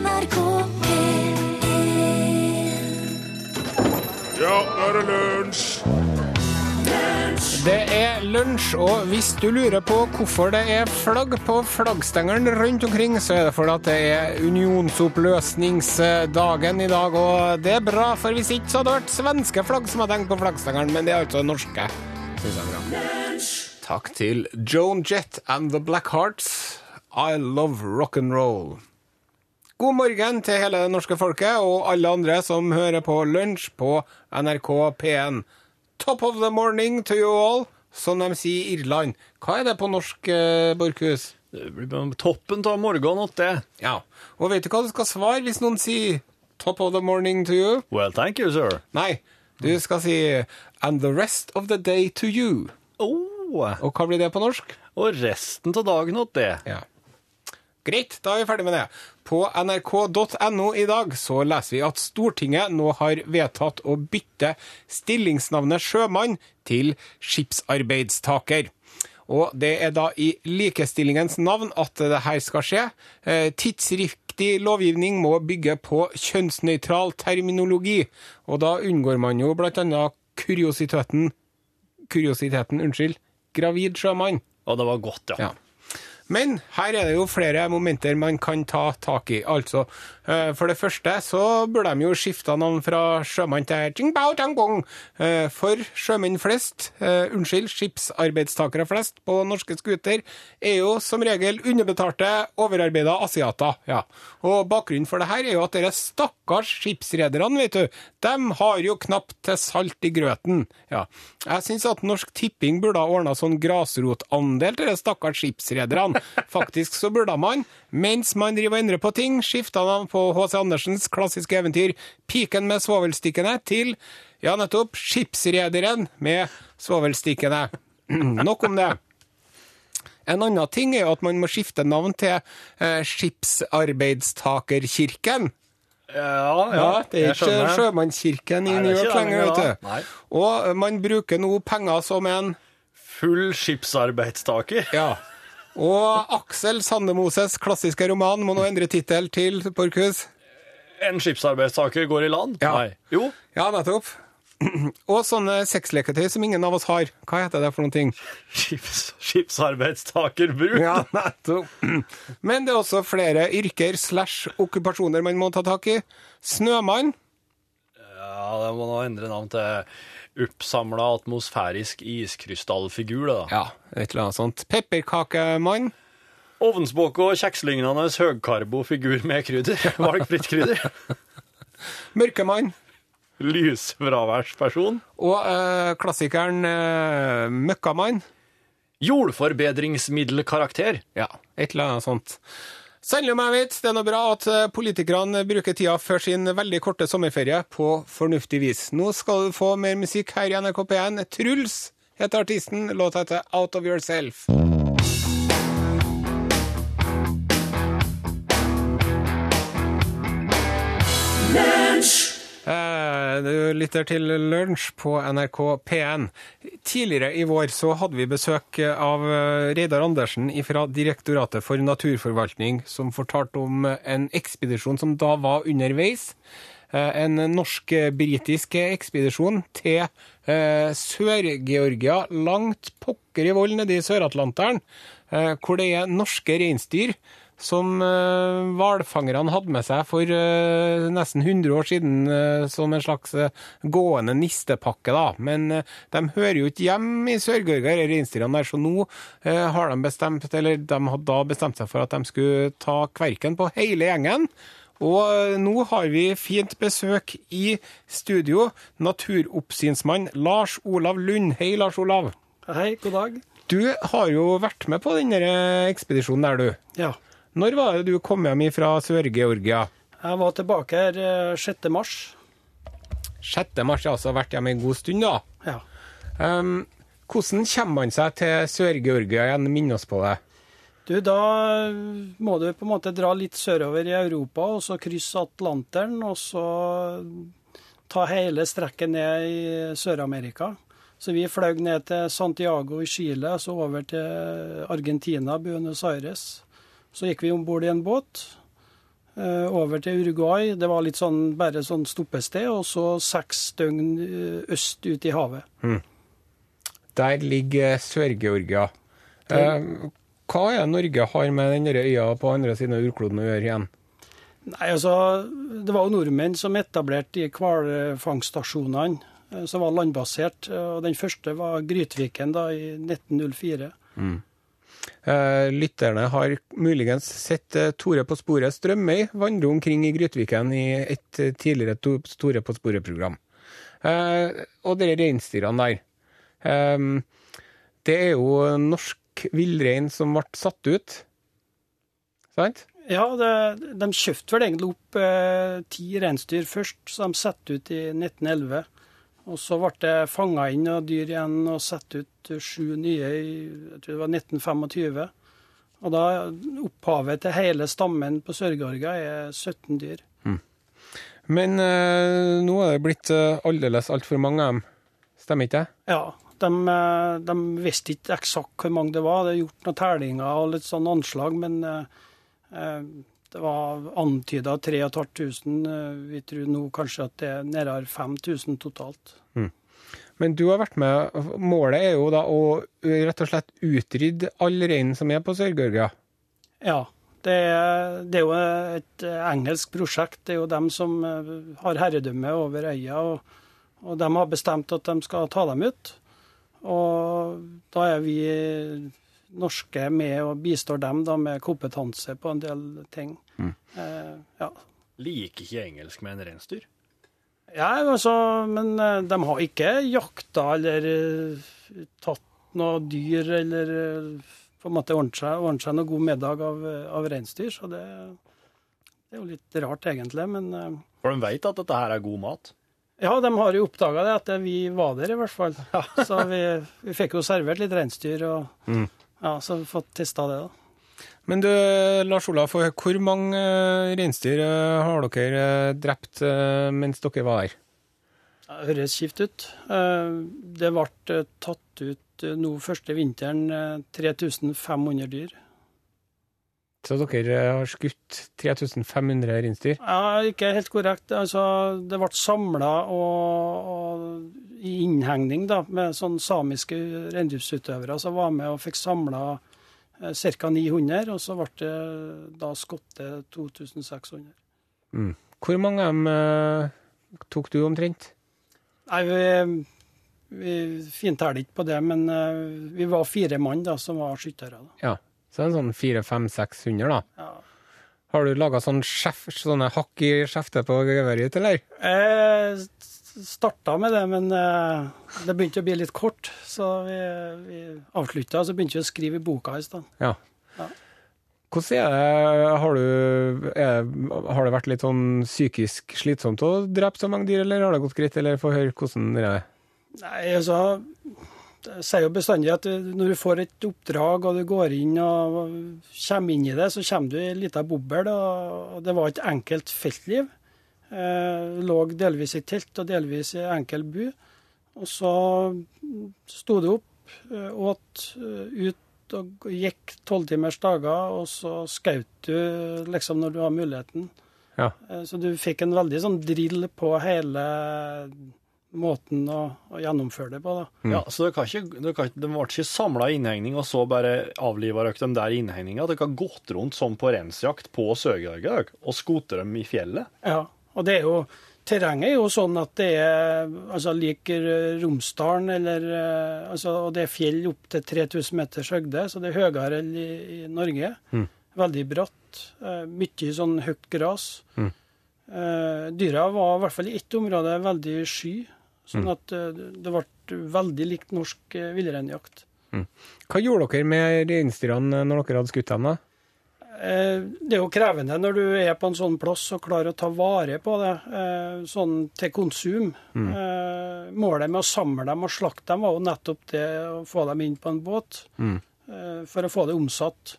NRK P1 Ja, nå er det lunsj! Det er lunsj, og hvis du lurer på hvorfor det er flagg på flaggstengeren rundt omkring, så er det fordi at det er unionsoppløsningsdagen i dag, og det er bra, for hvis ikke så hadde det vært svenske flagg som hadde hengt på flaggstengeren, men det er altså norske. Synes jeg er bra. Takk til Joan Jett and The Black Hearts. I love rock and roll. God morgen til hele det norske folket og alle andre som hører på lunsj på NRK P1. Top of the morning to you all, som de sier i Irland. Hva er det på norsk, eh, Borchhus? Toppen av morgenen det. Ja. Og vet du hva du skal svare hvis noen sier top of the morning to you? Well, thank you, sir. Nei, du skal si and the rest of the day to you. Oh, Og hva blir det på norsk? og resten av dagen åt det. Ja. Greit, da er vi ferdig med det. På nrk.no i dag så leser vi at Stortinget nå har vedtatt å bytte stillingsnavnet sjømann til skipsarbeidstaker. Og det er da i likestillingens navn at det her skal skje. Eh, tidsriktig lovgivning må bygge på kjønnsnøytral terminologi, og da unngår man jo annet kuriositeten Kuriositeten, unnskyld. Gravid sjømann. Og det var godt, ja. Ja. Men her er det jo flere momenter man kan ta tak i. Altså, eh, for det første så burde de jo skifta navn fra sjømann til Jingbao Tanggong. Eh, For sjømenn flest, eh, unnskyld, skipsarbeidstakere flest på norske skuter, er jo som regel underbetalte, overarbeida asiater. Ja. Og bakgrunnen for det her er jo at dere stakkars skipsrederne, vet du, de har jo knapt til salt i grøten. Ja. Jeg syns at Norsk Tipping burde ha ordna sånn grasrotandel til de stakkars skipsrederne. Faktisk så burde man, mens man driver og endrer på ting, skifta navn på H.C. Andersens klassiske eventyr 'Piken med svovelstikkene' til ja, nettopp 'Skipsrederen med svovelstikkene'. Nok om det. En annen ting er jo at man må skifte navn til eh, Skipsarbeidstakerkirken. Ja, Ja, det er ikke. Sjømannskirken i New York lenger, lenger, vet du. Og man bruker nå penger som en Full skipsarbeidstaker. Ja. Og Aksel Sandemoses klassiske roman må nå endre tittel til Borchhus. En skipsarbeidstaker går i land? Ja. Nei. Jo, Ja, nettopp. Og sånne sexleketøy som ingen av oss har. Hva heter det for noen ting? skips, skipsarbeidstakerbruk. Ja, nettopp. Men det er også flere yrker slash okkupasjoner man må ta tak i. Snømann. Ja, det må nå endre navn til oppsamla atmosfærisk iskrystallfigur, da. Ja, et eller annet sånt. Pepperkakemann. Ovnsbåke og kjekslignende høgkarbofigur med krydder. Valgfritt krydder. Mørkemann. Lysfraværsperson. Og eh, klassikeren eh, Møkkamann. Jordforbedringsmiddelkarakter. Ja, et eller annet sånt. Sannelig jeg vet, det er noe bra at eh, politikerne bruker tida før sin veldig korte sommerferie på fornuftig vis. Nå skal du få mer musikk her i NRK P1. Truls heter artisten. Låta heter Out of Yourself. Du lytter til Lunsj på NRK P1. Tidligere i vår så hadde vi besøk av eh, Reidar Andersen fra Direktoratet for naturforvaltning, som fortalte om en ekspedisjon som da var underveis. Eh, En norsk-britisk ekspedisjon til eh, Sør-Georgia, langt pokker i vold nede i Sør-Atlanteren, eh, hvor det er norske reinsdyr som eh, hvalfangerne hadde med seg for eh, nesten 100 år siden eh, som en slags gående nistepakke. da. Men de hører jo ikke hjemme i Sør-Georgia, de reinsdyrene der, så nå har de bestemt, eller de hadde da bestemt seg for at de skulle ta kverken på hele gjengen. Og nå har vi fint besøk i studio. Naturoppsynsmann Lars Olav Lund. Hei, Lars Olav. Hei, god dag. Du har jo vært med på denne ekspedisjonen der, du. Ja. Når var det du kom hjem fra Sør-Georgia? Jeg var tilbake her eh, 6. mars. 6. mars, altså har vært hjemme en god stund, da. Ja. Um, hvordan kommer man seg til Sør-Georgia igjen? Minn oss på det. Du, da må du på en måte dra litt sørover i Europa, og så krysse Atlanteren, og så ta hele strekket ned i Sør-Amerika. Så vi fløy ned til Santiago i Chile, så over til Argentina, Buenos Aires. Så gikk vi om bord i en båt. eh, over til Uruguay. Det var litt sånn, bare sånn stoppested, og så seks døgn eh, øst ut i havet. Der ligger Sør-Georgia. Eh, hva er det Norge har med den øya på andre siden av jordkloden å gjøre igjen? Nei, altså, Det var jo nordmenn som etablerte de hvalfangststasjonene eh, som var landbasert. og Den første var Grytviken da i 1904. Eh, lytterne har muligens sett eh, Tore på sporet Strømøy vandre omkring i Grytviken i et eh, tidligere Tore på sporet-program. Eh, og de reinsdyrene der. Eh, det er jo norsk villrein som ble satt ut. Sant? Ja, det, de kjøpte vel egentlig opp eh, ti reinsdyr først, som de satte ut i 1911. Og så ble det fanga inn og dyr igjen og satt ut sju nye i jeg tror det var 1925. Og da opphavet til hele stammen på Sør-Georgia er 17 dyr. Men øh, nå er det blitt uh, aldeles altfor mange av dem. Stemmer ikke det? Ja, de, eh, de visste ikke eksakt hvor mange det var. Det er gjort noen tellinger og litt sånn anslag, men eh, det var antyda 3500. Eh, Vi tror nå kanskje at det er nærmere 5000 totalt. Men du har vært med. Målet er jo da å uh, rett og slett utrydde all reinen som er på Sør-Georgia. Ja. Det er, det er jo et eh, engelsk prosjekt. Det er jo dem som eh, har herredømme over øya. Og, og de har bestemt at de skal ta dem ut. Og da er vi norske med og bistår dem da med kompetanse på en del ting. Eh, ja. Liker ikke engelsk med en reinsdyr? ja, altså, men eh, de har ikke jakta eller eh, tatt noe dyr eller eh, på en måte ordnet seg, ordnet seg noe god middag av, av reinsdyr. Så det, det er jo litt rart, egentlig. Men For de vet at dette her er god mat. ja, de har jo oppdaga det, at vi var der, i hvert fall. Så vi, vi fikk jo servert litt reinsdyr, og ja, så vi fått testa det, da. Men du, Lars Olaf, hvor mange eh, reinsdyr eh, har dere eh, drept mens dere var her? Det høres kjipt ut. Det ble tatt ut nå første vinteren eh, 3500 dyr. Så dere eh, har skutt 3500 reinsdyr? Ja, ikke helt korrekt. Altså, det ble samla i innhegning da, med sånn samiske reindriftsutøvere som var med og fikk samla ca. 900, og så ble det da skutt 2600. Hvor mange av dem eh, tok du omtrent? Nei, vi, vi finteller ikke på det, men eh, vi var fire mann da, som var skyttere. Ja, så det en sånn 400-500-600 da. Ja. Har du laga sånn sånne hakk i skjeftet på geværet ditt, eller? Jeg starta med det, men eh, det begynte å bli litt kort, så vi, vi avslutta. Så begynte vi å skrive i boka i stedet. Ja. Ja. Hvordan er det? Har, du, er, har det vært litt sånn psykisk slitsomt å drepe så mange dyr, eller har det gått greit? Eller få høre hvordan det er? Nei, altså Jeg sier jo bestandig at når du får et oppdrag og du går inn og kommer inn i det, så kommer du i en liten bobbel. Og det var et enkelt feltliv. Jeg lå delvis i telt og delvis i enkel bu. Og så sto du opp, eh, åt eh, ut og gikk tolvtimers dager, og så skjøt du liksom når du har muligheten. Ja. Eh, Så du fikk en veldig sånn drill på hele måten å, å gjennomføre det på. da. Ja, så dere, kan ikke, dere, kan, ikke- de ble ikke samla i innhegning og så bare avliva dere dem der i innhegninga? Dere har gått rundt sånn på rensjakt på Sør-Georgia og skutt dem i fjellet? Ja, og det er jo Terrenget er jo sånn at det er altså liker Romsdalen, eller eh, altså, Og det er fjell opp til 3000 meters høyde, så det er høyere enn i, i Norge. Veldig bratt. Eh, mye sånn høyt gras. Eh, dyra var i hvert fall i ett område veldig sky, sånn at eh, det ble veldig likt norsk eh, villreinjakt. Hva gjorde dere med reinsdyrene når dere hadde skutt dem? da? Eh, Det er jo krevende når du er på en sånn plass og klarer å ta vare på det eh, sånn til konsum. Mm. Målet med å samle dem og slakte dem var jo nettopp det å få dem inn på en båt Mm. for å få det omsatt.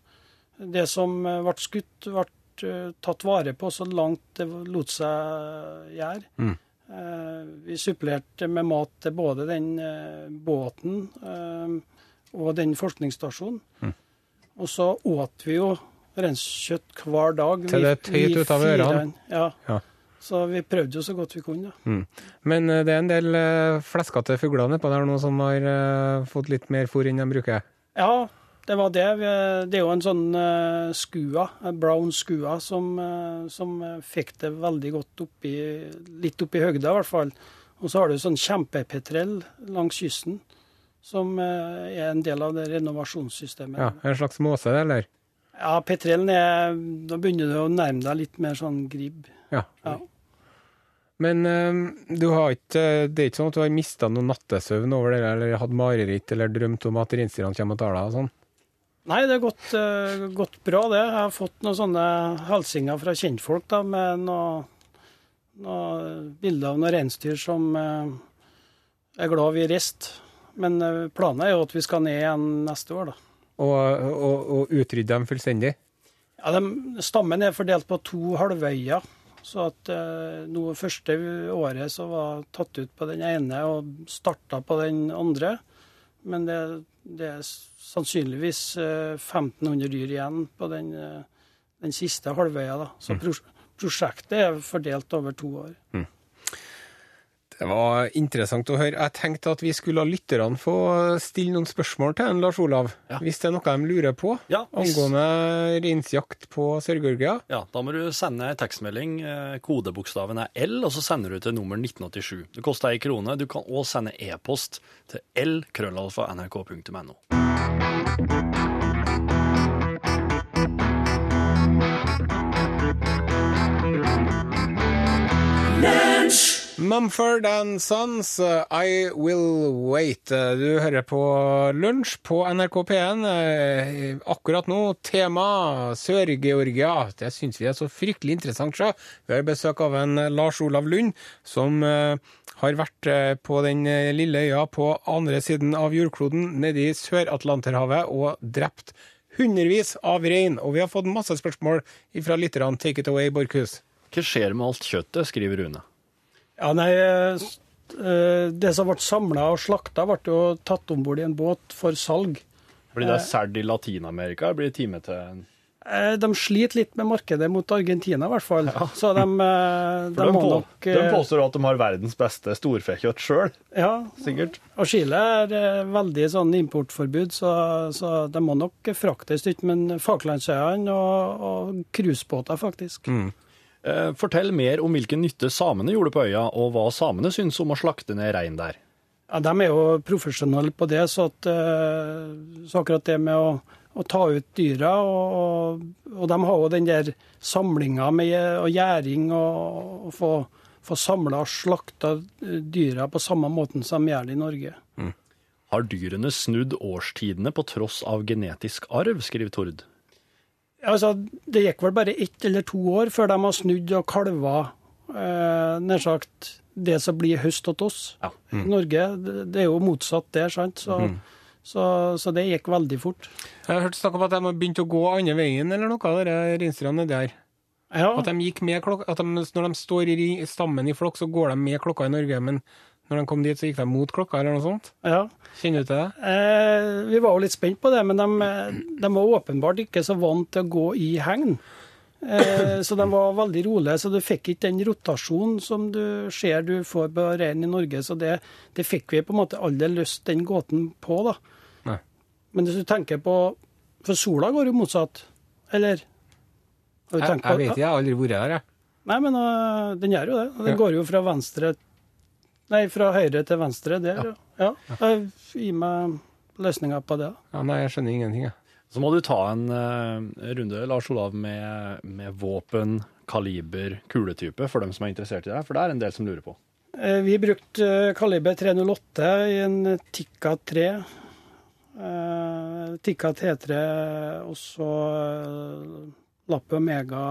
Det som eh, ble skutt, ble eh, tatt vare på så langt det lot seg gjøre. Eh, Vi supplerte med mat til både den eh, båten eh, og den forskningsstasjonen. Og så åt vi jo Renskjøtt hver dag. Til det tøyt ut av ørene. Ja. Ja. Så vi prøvde jo så godt vi kunne. da. Men eh, det er en del eh, fleskete fugler nedpå der nå som har eh, fått litt mer fôr enn de bruker. Ja, det var det. Det er jo en sånn eh, skua, en brown skua, som, eh, som fikk det veldig godt oppi, litt oppi høgda i hvert fall. Og så har du sånn kjempepetrell langs kysten, som eh, er en del av det renovasjonssystemet. Ja, En slags måse, eller? Ja, petrellen er Da begynner du å nærme deg litt mer sånn gribb. Ja. Ja. Men du har ikke, det er ikke sånn at du har mista noe nattesøvn over det, eller hatt mareritt, eller drømt om at reinsdyrene kommer og tar deg og sånn? Nei, det har gått, uh, gått bra, det. Jeg har fått noen sånne hilsener fra kjentfolk da, med noen noe bilder av noen reinsdyr som uh, er glad vi reiste. Men uh, planen er jo at vi skal ned igjen neste år, da. Og, og, og utrydde dem fullstendig? Ja, de, Stammen er fordelt på to halvøyer. Så at uh, noe første året så var tatt ut på den ene og starta på den andre. Men det, det er sannsynligvis eh, 1500 dyr igjen på den, eh, den siste halvøya. da. Så mm. prosjektet er fordelt over to år. Det var interessant å høre. Jeg tenkte at vi skulle la lytterne få stille noen spørsmål til en Lars Olav, Ja. hvis det er noe de lurer på Ja, hvis- angående reinsjakt på Sør-Georgia. Ja, da må du sende en tekstmelding. Eh, Kodebokstaven er L, og så sender du til nummer 1987. Det koster ei krone. Du kan òg sende e-post til l-krøllalfa.nrk.no. Mumford and Sons, I Will Wait. Du hører på Lunsj på NRK P1. Uh, Akkurat nå, tema Sør-Georgia. Det syns vi er så fryktelig interessant. Så. Vi har besøk av en uh, Lars Olav Lund, som uh, har vært på den lille øya på andre siden av jordkloden, nede i Sør-Atlanterhavet, og drept hundrevis av rein. Og vi har fått masse spørsmål fra lytterne. Take it away, Borchhus. Hva skjer med alt kjøttet, skriver Rune. Ja, nei, eh, eh, Det som ble samla og slakta, ble jo tatt om bord i en båt for salg. Blir det solgt i Latin-Amerika? Blir det time til Eh, De sliter litt med markedet mot Argentina, i hvert fall. Så de, eh, de de, må på, nok de eh, påstår at de har verdens beste storfekjøtt sjøl, Ja, sikkert. og Chile er eh, veldig sånn importforbud, så, så de må nok frakte et stykke. Men Falklandsøyene og, cruisebåter, faktisk. Eh, fortell mer om hvilken nytte samene gjorde på øya, og hva samene syns om å slakte ned rein der. Ja, De er jo profesjonelle på det, så, at, eh, så akkurat det med å, å ta ut dyra og, og, de har jo den der samlinga med og gjæring og, og få, få samla og slakta dyra på samme måten som de gjør det i Norge. Har dyrene snudd årstidene på tross av genetisk arv, skriver Tord. Altså, det gikk vel bare ett eller to år før de har snudd og kalva eh, nær sagt det som blir høst hos oss. Ja. I Norge det, er jo motsatt der, sant. Så, så, så det gikk veldig fort. Jeg har hørt snakk om at de har begynt å gå andre veien eller noe, de reinsdyrene der. Ja, At de gikk med klokka, at de, når de står i stammen i flokk, så går de med klokka i Norge, men når de kom dit, så gikk de mot klokka, eller noe sånt. ja. Kjenner du til det? Eh, vi var jo litt spent på det, men de, de var åpenbart ikke så vant til å gå i hegn. Eh, så de var veldig rolige, så du fikk ikke den rotasjonen som du ser du får på reinen i Norge. Så det, det fikk vi på en måte aldri løst den gåten på, da. Nei. Men hvis du tenker på For sola går jo motsatt, eller? Jeg, jeg vet ikke, jeg har aldri vært der, jeg. Nei, men uh, den gjør jo det. Den Ja. går jo fra venstre Nei, fra høyre til venstre der, ja. ja. Gi meg løsninga på det. Ja, nei, jeg skjønner ingenting, jeg. Så må du ta en uh, runde, Lars Olav, med, med våpen, kaliber, kuletype, for dem som er interessert i det. For det er en del som lurer på. Uh, Vi brukte uh, kaliber 308 i en Tikka 3. Eh, Tikka T3 og så Lappe mega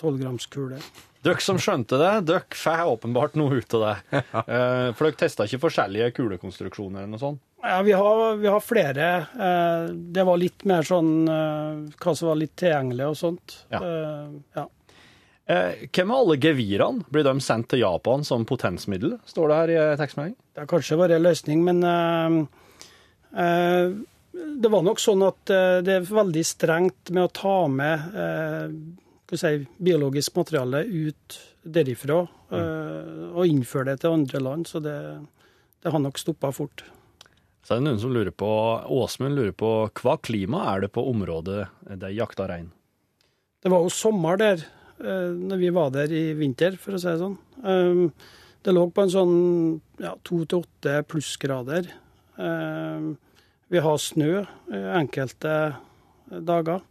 12-gramskule. Dere som skjønte det, dere får åpenbart noe ut av det. Eh, For dere testa ikke forskjellige kulekonstruksjoner eller noe sånt? Ja, vi har, vi har flere. Eh, Det var litt mer sånn eh, hva som var litt tilgjengelig og sånt. Ja. Eh, ja. Eh, Hva med alle gevirene? Blir de sendt til Japan som potensmiddel? Står det her i tekstmelding? Det har kanskje vært en løsning, men uh, eh, det var nok sånn at eh, det er veldig strengt med å ta med eh, si, biologisk materiale ut derifra eh, og innføre det til andre land. Så det, det har nok stoppa fort. Så er det noen som lurer på, Åsmund lurer på hva klima er det på området de jakta rein? Det var jo sommer der eh, når vi var der i vinter, for å si det sånn. Um, det lå på en sånn ja, to til åtte plussgrader. Vi har snø eh, enkelte dager.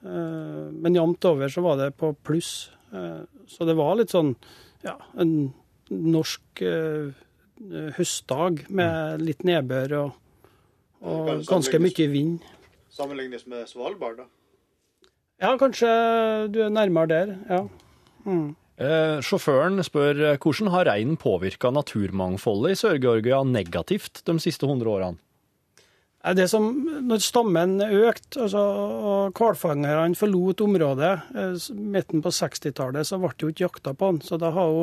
Eh, men jevnt over så var det på pluss. Eh, så det var litt sånn ja, en norsk høstdag med litt nedbør og, og ganske mye vind. Sammenlignes med Svalbard, da. Ja, kanskje du er nærmere der. ja. Eh, sjåføren spør hvordan har reinen påvirka naturmangfoldet i Sør-Georgia negativt de siste 100 årene? Det som, når stammen økte altså, og hvalfangerne forlot området eh, midten på 60-tallet, så ble det jo ikke jakta på han. Så da har jo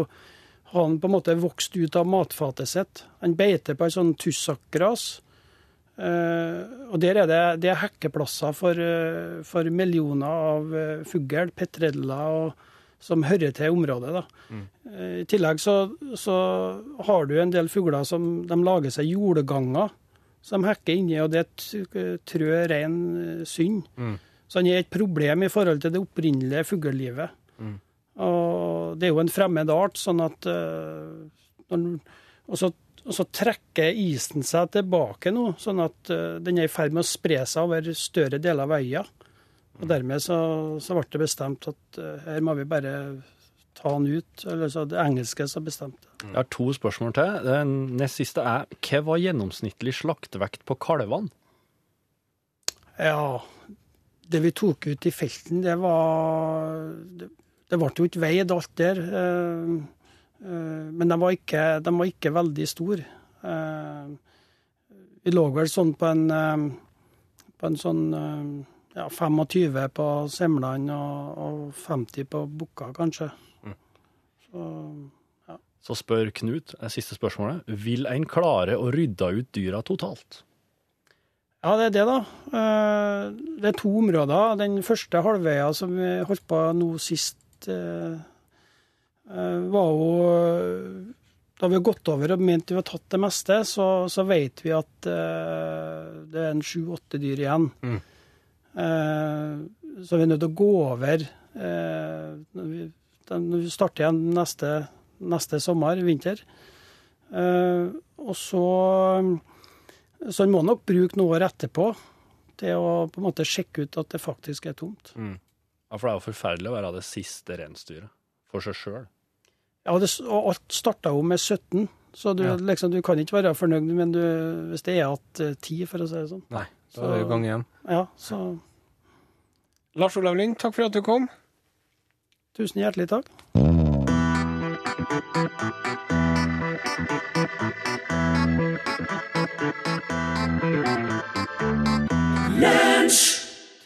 han på en måte vokst ut av matfatet sitt. Han beiter på en sånn tussakkgras. Eh, og der er det, det er hekkeplasser for, eh, for millioner av fugl, petreller, og, som hører til området. Da. Eh, I tillegg så, så har du en del fugler som de lager seg jordganger som hekker inni, og det t- trør rein synd. synd. Så han er et problem i forhold til det opprinnelige fuglelivet. Og det er jo en fremmed art, sånn at eh, og, så, og så trekker isen seg tilbake nå, sånn at eh, den er i ferd med å spre seg over større deler av øya. Og dermed så, så ble det bestemt at eh, her må vi bare ta han ut. Eller så det engelske som bestemte. Jeg har to spørsmål til. Den nest siste er hva var gjennomsnittlig slaktevekt på kalvene? Ja, det vi tok ut i felten, det var Det, det ble jo ikke veid alt der. eh, eh, Men de var ikke, de var ikke veldig store. Eh, Vi lå vel sånn på en, på en sånn ja, 25 på semlene og, og 50 på bukka, kanskje. Så Så spør Knut, er siste spørsmålet, vil en klare å rydde ut dyra totalt? Ja, det er det, da. Eh, Det er to områder. Den første halvveia som vi holdt på nå sist, eh, eh, var jo Da vi har gått over og ment vi har tatt det meste, så, så vet vi at det er en sju-åtte dyr igjen. Mm. Så vi er nødt til å gå over eh, den- starter igjen neste, neste sommer, vinter. Eh, Og så så en må nok bruke noen år etterpå til å på en måte sjekke ut at det faktisk er tomt. Ja, For det er jo forferdelig å være det siste reinsdyret for seg sjøl. Ja, det, og alt starta jo med 17, så du, Ja. liksom, du kan ikke være fornøyd men du, hvis det er igjen 10, for å si det sånn. Nei, da er det gang igjen. Ja, så Lars Olav Lyng, takk for at du kom. Tusen hjertelig takk.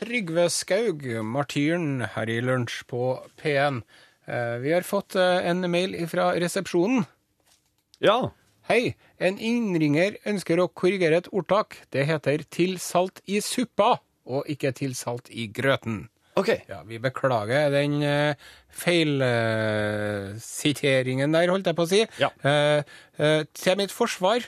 Trygve Skaug, martyren her i Lunsj på P1. Eh, Vi har fått eh, en mail fra resepsjonen. Ja. Hei, en innringer ønsker å korrigere et ordtak. Det heter 'til salt i suppa', og ikke 'til salt i grøten'. OK. Ja, Vi beklager den uh, feilsiteringen der, holdt jeg på å si. Ja. Uh, til mitt forsvar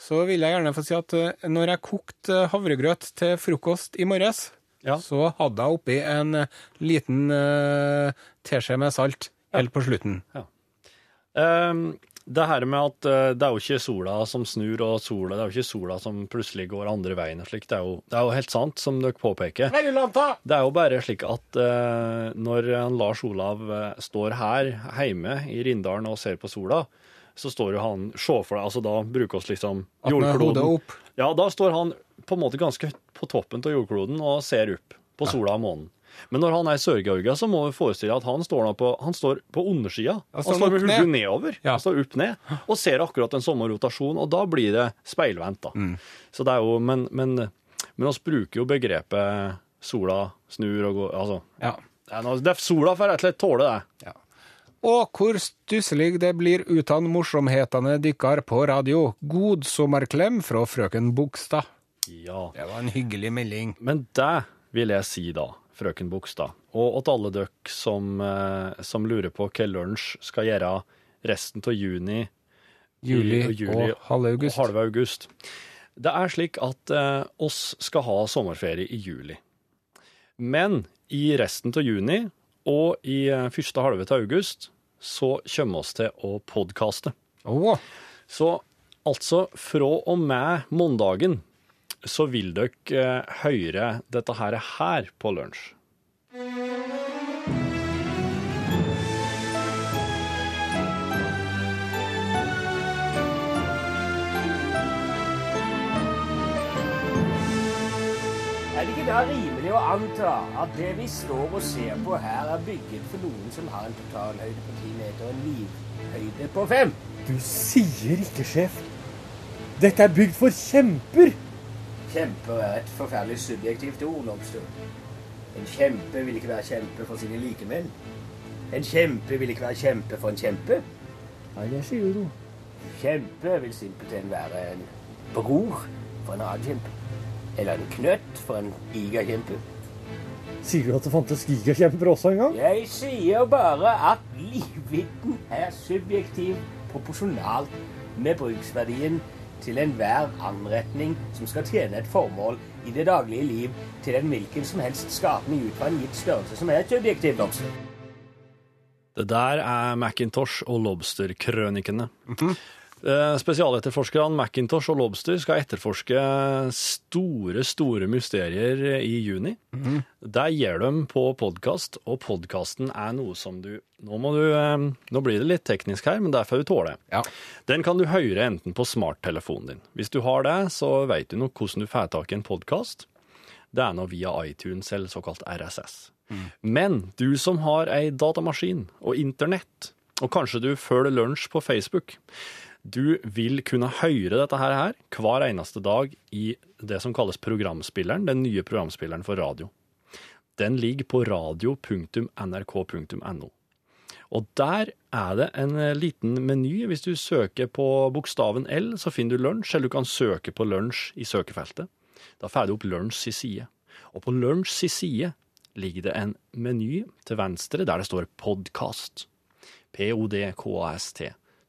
så vil jeg gjerne få si at når jeg kokte havregrøt til frokost i morges, Ja. så hadde jeg oppi en liten teskje med salt helt på slutten. Ehm, det her med at eh, det er jo ikke sola som snur, og sola, det er jo ikke sola som plutselig går andre veien og slik, det er jo, det er jo helt sant, som dere påpeker. Det er jo bare slik at uh, når Lars Olav eh, står her hjemme i Rindalen og ser på sola, så står jo han Se for deg, altså da bruker oss liksom opp. Ja, da står han på en måte ganske på toppen av jordkloden og ser opp på sola og månen. Men når han er Sør-Georgia, så må vi forestille at han står, på, han står på undersida. Han Han står står med hodet nedover. Ja. Han står opp ned og ser akkurat den samme rotasjonen, og da blir det speilvendt. da. Mm. Så det er jo, Men, men, men oss bruker jo begrepet sola snur og går Altså, Ja. det er, noe, det er sola får rett og slett tåle det. Og hvor stusselig det blir utan morsomhetene dykkar på radio. God sommerklem fra frøken Bogstad. Ja. Det var en hyggelig melding. Men det vil jeg si da, frøken Bogstad, og til alle dere som, eh, som lurer på hva lunsj skal gjøre resten av juni, Juli, juli og halve august. og halve august. Det er slik at eh, oss skal ha sommerferie i juli. Men i resten av juni og i eh, første halve av august så kommer oss til å podkaste. Oh. Så altså fra og med mandagen så vil dere eh, høre dette her, her på lunsj. Er det ikke da rimelig å anta at det vi står og ser på her, er bygget for noen som har en totalhøyde på ti meter og en livhøyde på fem? Du sier ikke, sjef. Dette er bygd for kjemper. Kjemper er et forferdelig subjektivt ord, Lobster. En kjempe vil ikke være kjempe for sine likemenn. En kjempe vil ikke være kjempe for en kjempe. Nei, det sier du. Kjempe vil simpelthen være en bror for en annen kjempe. Eller en knøtt for en gigakjempe. Sier du at det fantes gigakjemper også en gang? Jeg sier bare at livvidden er subjektiv proporsjonalt med bruksverdien til enhver anretning som skal tjene et formål i det daglige liv til en hvilken som helst skapning ut fra en gitt størrelse som er et objektiv Lobster. Det der er Macintosh og Lobster-krønikene. Eh, Spesialetterforskerne Macintosh og Lobster skal etterforske store, store mysterier i juni. Det gjør de på podkast, og podkasten er noe som du nå, må du eh, nå blir det litt teknisk her, men det får du tåle. Ja. Den kan du høre enten på smarttelefonen din. Hvis du har det, så vet du nok hvordan du får tak i en podkast. Det er nå via iTunes eller såkalt RSS. Men du som har ei datamaskin og internett, og kanskje du følger lunsj på Facebook, du vil kunne høre dette her, hver eneste dag i det som kalles programspilleren, den nye programspilleren for radio. Den ligger på radio.nrk.no. Og der er det en eh, liten meny. Hvis du søker på bokstaven L, så finner du lunsj, eller du kan søke på lunsj i søkefeltet. Da får du opp lunsj i side. Og på lunsj i side ligger det en meny til venstre der det står podkast. P-o-d-k-a-s-t.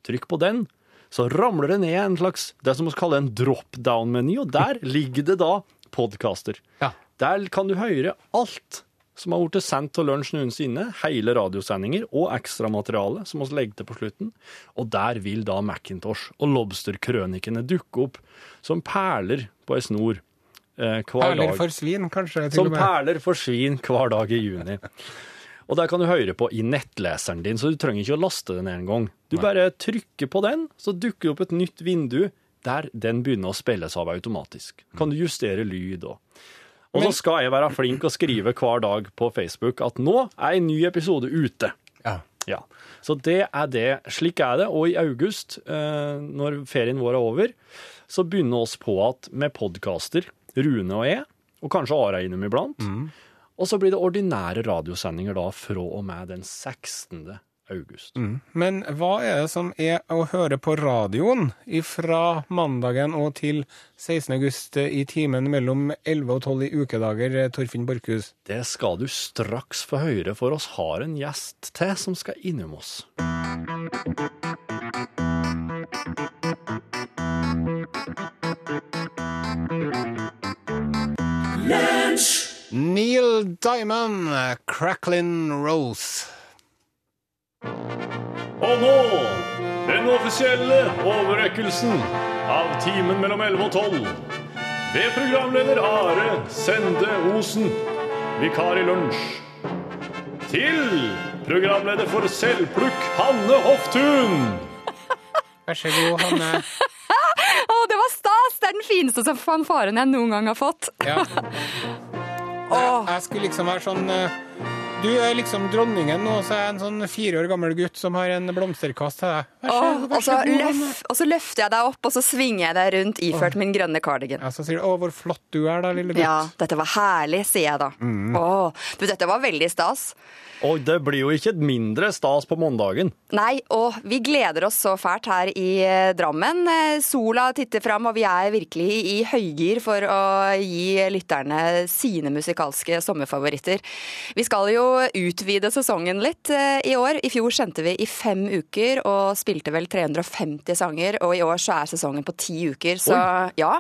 Trykk på den, så ramler det ned en slags det som vi kaller en drop-down-meny, og der ligger det da podkaster. Ja. Der kan du høre alt som har blitt sendt til lunsj noensinne, hele radiosendinger og ekstramateriale som vi legger til på slutten. Og der vil da Macintosh og Lobster-krønikene dukke opp som perler på ei snor eh, hver Perler dag. for svin, kanskje, til Som perler forsvinner hver dag i juni. Og der kan du høre på i nettleseren din, så du trenger ikke å laste den engang. gang. Du bare trykker på den, så dukker det opp et nytt vindu der den begynner å spilles av automatisk. Kan du justere lyd og Og så skal jeg være flink og skrive hver dag på Facebook at nå er en ny episode ute. Ja. Ja, så det er det. Slik er det. Og i august, eh, når ferien vår er over, så begynner oss på at med podkaster, Rune og jeg, og kanskje Are innom iblant, og så blir det ordinære radiosendinger da fra og med den 16. august. Men hva er det som er å høre på radioen fra mandagen og til 16. august i timen mellom 11 og 12 i ukedager, Torfinn Borchhus? Det skal du straks få høre, for oss har en gjest til som skal innom oss. Neil Diamond, Cracklin' Rose. Og nå den offisielle overrekkelsen av timen mellom 11 og 12. Ved programleder Are Sende Osen, vikar i lunsj. Til programleder for Selvplukk, Hanne Hoftun. Vær så god, Hanne. Å, det var stas! Det er den fineste fanfaren jeg noen gang har fått. Ja. Jeg, skulle liksom være sånn eh, Du er liksom dronningen nå, så er jeg en sånn fire år gammel gutt som har en blomsterkast til deg. Vær så, Åh, og, så løf, og så løfter jeg deg opp, og så svinger jeg deg rundt iført min grønne cardigan. Ja, så sier du 'Å, hvor flott du er, da, lille gutt'. Ja, dette var herlig, sier jeg da. Mm. Åh, du, dette var veldig stas. Og det blir jo ikke mindre stas på mandagen. Nei, og vi gleder oss så fælt her i eh, Drammen. Eh, Sola titter fram, og vi er virkelig i høygir for å gi lytterne sine musikalske sommerfavoritter. Vi skal jo utvide sesongen litt eh, i år. I fjor sendte vi i fem uker og spilte vel 350 sanger, og i år så er sesongen på ti uker. Så ja.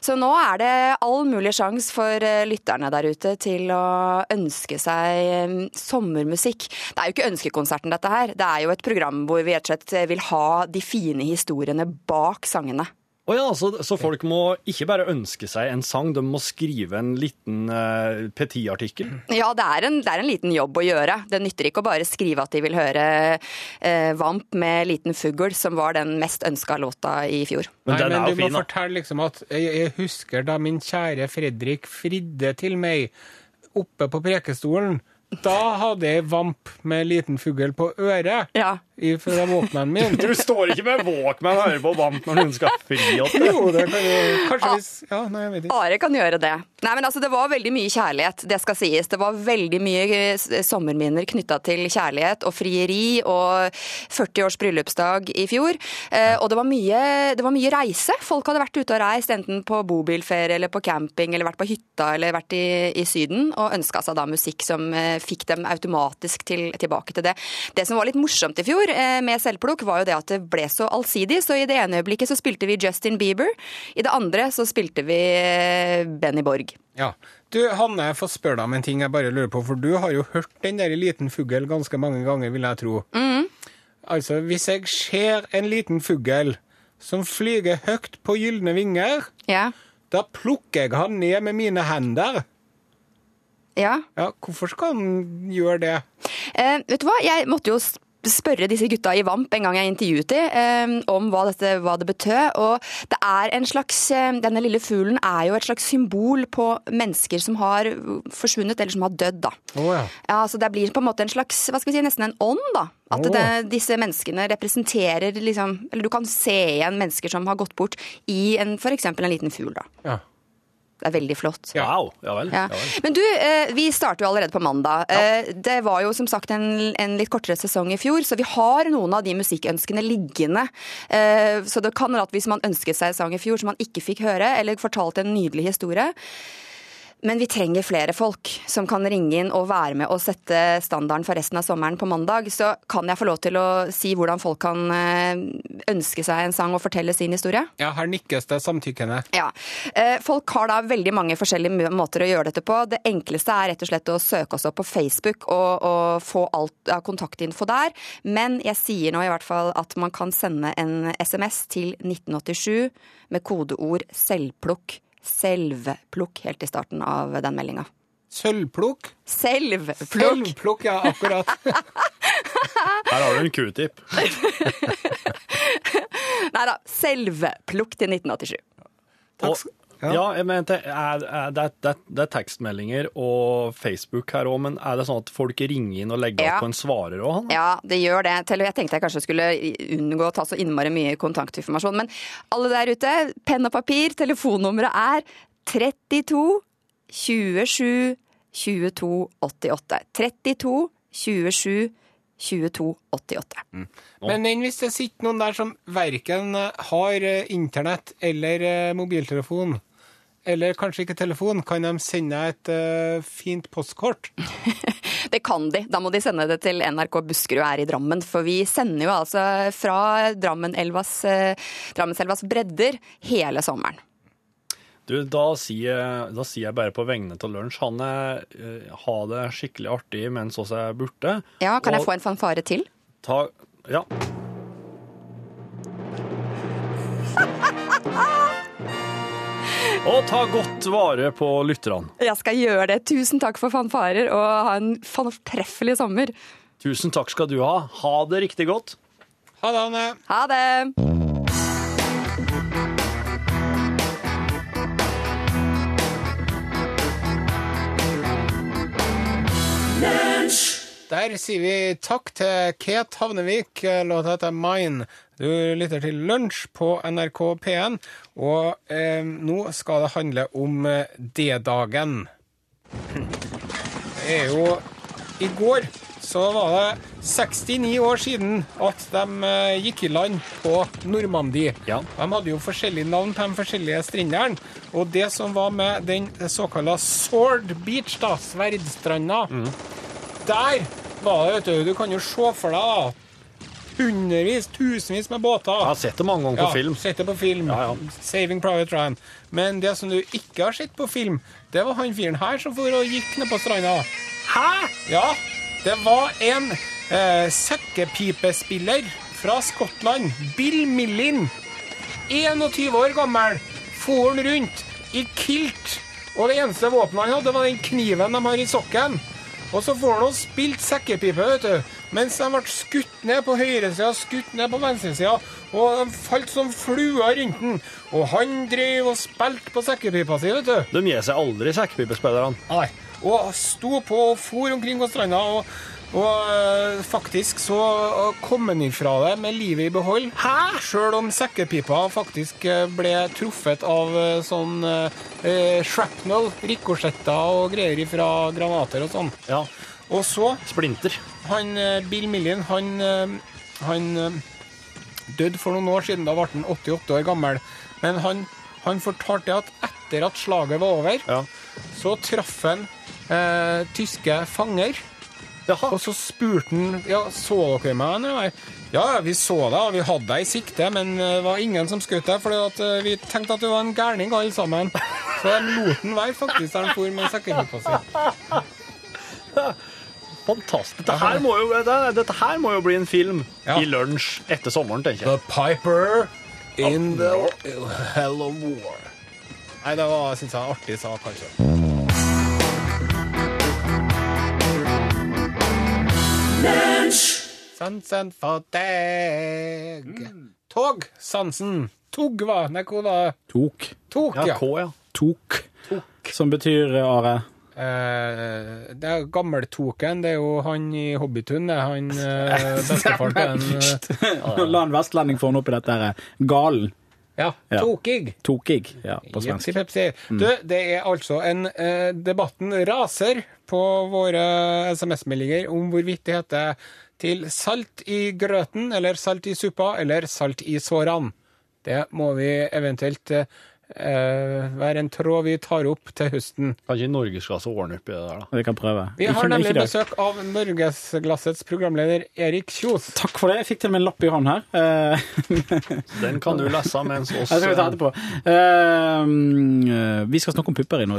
Så nå er det all mulig sjans for eh, lytterne der ute til å ønske seg eh, sommermusikk. Det er jo ikke ønskekonserten dette her. Det er jo et program hvor vi rett og slett vil ha de fine historiene bak sangene. Å ja, så, så folk må ikke bare ønske seg en sang, de må skrive en liten uh, petiartikkel? Ja, det er, en, det er en liten jobb å gjøre. Det nytter ikke å bare skrive at de vil høre uh, Vamp med Liten fugl, som var den mest ønska låta i fjor. Nei, den men er du fin, må da. fortelle liksom at jeg, jeg husker da min kjære Fredrik fridde til meg oppe på prekestolen. Da hadde jeg vamp med liten fugl på øret Ja. I- fra Walkmanen min. Du står ikke med Walkman og hører på Vant når hun skal fri oss. Jo, det kan jo Kanskje hvis Ja, nei, jeg vet ikke. Are kan gjøre det. Nei, men altså, Det var veldig mye kjærlighet, det skal sies. Det var veldig mye eh, sommerminner knytta til kjærlighet og frieri og 40 års bryllupsdag i fjor. Eh, og det var, mye, det var mye reise. Folk hadde vært ute og reist, enten på bobilferie eller på camping eller vært på hytta eller vært i, i Syden, og ønska seg da musikk som eh, fikk dem automatisk til, tilbake til det. Det som var litt morsomt i fjor eh, med selvplukk, var jo det at det ble så allsidig. Så i det ene øyeblikket så spilte vi Justin Bieber, i det andre så spilte vi eh, Benny Borg. Ja. Du, Hanne, jeg får spørre deg om en ting jeg bare lurer på, for du har jo hørt den der liten fugl ganske mange ganger, vil jeg tro. Altså, hvis jeg ser en liten fugl som flyger høyt på gylne vinger, Ja. da plukker jeg han ned med mine hender. ja. Ja, hvorfor skal han gjøre det? Eh, vet du hva, jeg måtte jo spørre disse gutta i Vamp en gang jeg intervjuet dem, eh, om hva, dette, hva det betød. Og det er en slags eh, Denne lille fuglen er jo et slags symbol på mennesker som har forsvunnet, eller som har dødd, da. Oh, ja. Ja, så det blir på en måte en slags, hva skal vi si, nesten en ånd, da. At Åh. det, disse menneskene representerer liksom Eller du kan se igjen mennesker som har gått bort i en, for eksempel en liten fugl, da. ja. Det er veldig flott. Wow, ja vel. Ja. Ja vel. Men du, eh, vi starter jo allerede på mandag. Eh, Det var jo som sagt en, en litt kortere sesong i fjor, så vi har noen av de musikkønskene liggende. Eh, Så det kan være at hvis man ønsket seg en sang i fjor som man ikke fikk høre, eller fortalte en nydelig historie, men vi trenger flere folk som kan ringe inn og være med og sette standarden for resten av sommeren på mandag. Så kan jeg få lov til å si hvordan folk kan eh, ønske seg en sang og fortelle sin historie? ja, her nikkes det samtykkende. Ja. Eh, Folk har da veldig mange forskjellige måter å gjøre dette på. Det enkleste er rett og slett å søke oss opp på Facebook og, og få alt av kontaktinfo der. Men jeg sier nå i hvert fall at man kan sende en SMS til 1987 med kodeord 'selvplukk'. Selvplukk helt i starten av den meldinga. Sølvplukk? Selvplukk! Selvplukk, ja, akkurat. Her har du en q-tip. Nei da, selvplukk til 1987. Takk skal Ja, ja. jeg mente, er, er, det, det, det er tekstmeldinger og Facebook her òg, men er det sånn at folk ringer inn og legger Ja. opp på en svarer òg? Ja, det gjør det. Jeg tenkte jeg kanskje skulle unngå å ta så innmari mye kontaktinformasjon. Men alle der ute, penn og papir, telefonnummeret er 32 27 22 88. 32 27 22 88. Men enn hvis det sitter noen der som verken har eh, internett eller eh, mobiltelefon, eller kanskje ikke telefon, kan de sende et uh, fint postkort? Det kan de. Da må de sende det til NRK Buskerud er i Drammen. For vi sender jo altså fra Drammenselvas, uh, Drammenselvas bredder hele sommeren. Du, da sier, da sier jeg bare på vegne av Lunsj han er, eh, ha det skikkelig artig mens oss er borte. Ja, Kan jeg få en fanfare til? Ta, ja. Og ta godt vare på lytterne. Jeg skal gjøre det. Tusen takk for fanfarer, og ha en fortreffelig sommer. Tusen takk skal du ha. Ha det riktig godt. Ha det, Anne. Ha det! Der sier vi takk til Ket Havnevik. Låta heter Mine. Du lytter til Lunsj på NRK P1, og eh, nå skal det handle om eh, D-dagen. Det er jo I går så var det 69 år siden at de eh, gikk i land på Normandie. Ja. De hadde jo forskjellige navn på de forskjellige strendene. Og det som var med den såkalla Sword Beach, da, sverdstranda, der var det, vet du Du kan jo se for deg da, hundrevis, tusenvis med båter. Jeg har sett det mange ganger på film. Sett det på film. Ja, ja. Saving Private Ryan. Men det som du ikke har sett på film, det var han fyren her som for og gikk ned på stranda. Hæ? Ja, det var en eh, sekkepipespiller fra Skottland, Bill Millin. 21 år gammel, for han rundt i kilt. Og det eneste våpenet han hadde, var den kniven de har i sokken. Og så får han spilt sekkepipe, vet du. Mens de ble skutt ned på høyresida, skutt ned på venstresida. Og de falt som fluer rundt den. Og han drev og spilte på sekkepipa si, vet du. De gir seg aldri, sekkepipespillerne. Nei. Og sto på og for omkring på stranda. Og, og øh, faktisk så øh, kom han ifra det med livet i behold. Hæ? Sjøl om sekkepipa faktisk øh, ble truffet av sånn øh, shrapnel, rikosjetter og greier fra granater og sånn. Ja. Og så Splinter. han Bill Millian, han, han døde for noen år siden. Da ble han 88 år gammel. Men han, han fortalte at etter at slaget var over, Ja. så traff han eh, tyske fanger. Jaha. Og så spurte han ja, så dere meg. Nei, Ja, vi så deg, og vi hadde deg i sikte, men eh, det var ingen som skjøt deg, for vi tenkte at du var en gærning alle sammen. Så de lot han være faktisk der han for med sekkepipa si. Fantastisk. Dette her, må jo, dette, her må jo bli en film Ja. i lunsj etter sommeren, tenker jeg. The Piper in the Hell of War. Nei, det var, synes jeg, artig sak, kanskje. Sansen for deg. Tog, Sansen. Tog, hva? Nei, hvor var? Tok. Tok, Ja, ja. K, ja. Tok. Som betyr, Are Eh, det er gammeltoken. Det er jo han i Hobbitun. Det er han eh, bestefaren til en eh, La en vestlending få han opp i dette her. Galen. Ja, tokig. Tokig, ja, på svensk. Jepsi pepsi. Du, det er altså en eh, Debatten raser på våre SMS-meldinger om hvorvidt det heter til salt i grøten, eller salt i suppa, eller salt i sårene. Det må vi eventuelt eh, være en tråd vi tar opp til høsten. Kan ikke Norgesglasset ordne opp i det der, da. Vi kan prøve. Vi har nemlig besøk av Norgesglassets programleder Erik Kjos. Takk for det. Jeg fikk til og med en lapp i hånden her. Eh, Den kan du lese mens oss Jeg skal ta etterpå. Uh, vi skal snakke om pupper i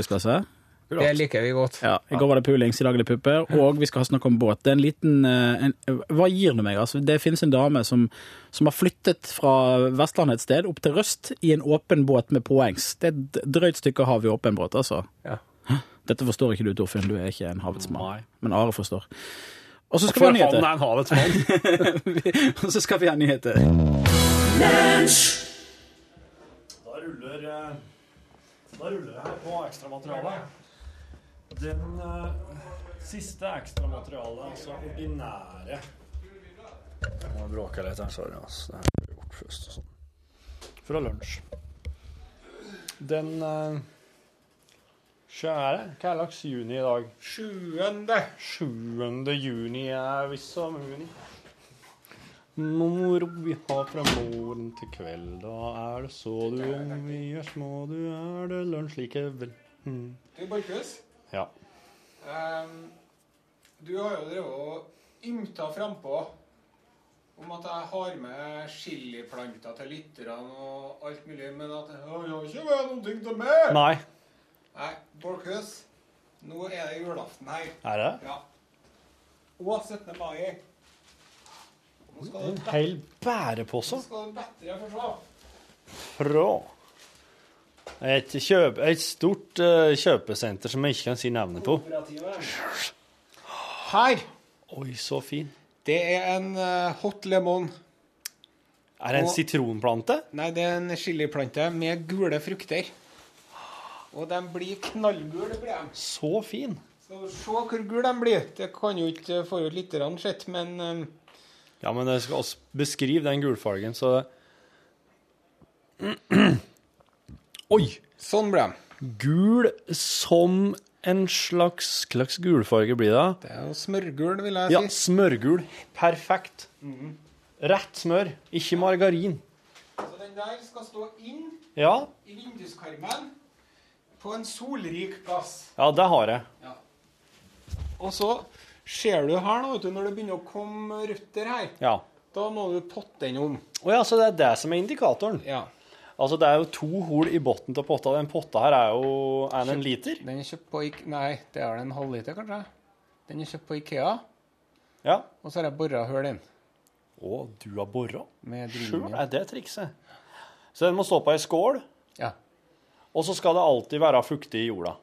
Det liker vi godt. Ja, I går var det pulings, i dag er det pupper. Og vi skal snakke om båt. Det er en liten eh, en, Hva gir du meg? Altså, det finnes en dame som, som har flyttet fra Vestlandet et sted opp til Røst i en åpen båt med påhengs. Det er et drøyt stykke hav i åpen båt, altså. Ja. Dette forstår ikke du, Torfinn. Du er ikke en havets mann. Nei. Men Are forstår. Og så skal vi ha nyheter. han nyheter. er en havets mann. Og så skal vi ha nyheter. Da ruller, eh, da ruller det her på ekstramaterialet. Den uh, siste ekstramaterialet, altså ordinære Jeg må bråke litt her, sorry. Altså. Det her blir gjort først og sånn. Fra lunsj. Den uh, Kjære, hva er slags juni i dag? Sjuende. 7. juni er visst som juni. Mor vi har fra morgen til kveld, da er det så du om vi er små, du er det lunsj likevel. Mm. Du, Borchhus, Ehm, du har jo drevet og ymta frampå om at jeg har med chiliplanter til lytterne og alt mulig, men at jeg har ikke med noen ting til meg. Nei. Nei, Borchhus, nå er det julaften her. Er det? Ja. Og 17. mai. En hel bærepose nå skal du bedre få se. fra et, kjøp, et stort uh, kjøpesenter som jeg ikke kan si navnet på. Her. Oi, så fin. Det er en uh, hot lemon. Er det en Og- sitronplante? Nei, det er en chiliplante med gule frukter. Og de blir knallgule, blir de. Så fin. Du se hvor gule de blir? Det kan jo ikke få ut litt sett, men um, Ja, men jeg skal også beskrive den gulfargen, så Oi! sånn ble de. Gul som en slags Hva slags gulfarge blir det? Det er jo smørgul, vil jeg si. Ja, smørgul. Perfekt. Rett smør, ikke margarin. Så den der skal stå inn Ja, i vinduskarmen på en solrik plass. ja det har jeg. Og så ser du her nå, vet du, når det begynner å komme røtter her, Ja. da må du potte den om. Å ja, så det er det som er indikatoren? Ja. Altså, det er jo to hol i bunnen av potta. Den potta her er jo Er den en liter? Den er kjøpt på Ikea Nei, det er en halvliter, kanskje. Den er kjøpt på Ikea, Ja. og så har jeg bora hull inn. Å, du har bora? Med Sjøl er det trikset. Så den må stå på ei skål, Ja. og så skal det alltid være fuktig i jorda.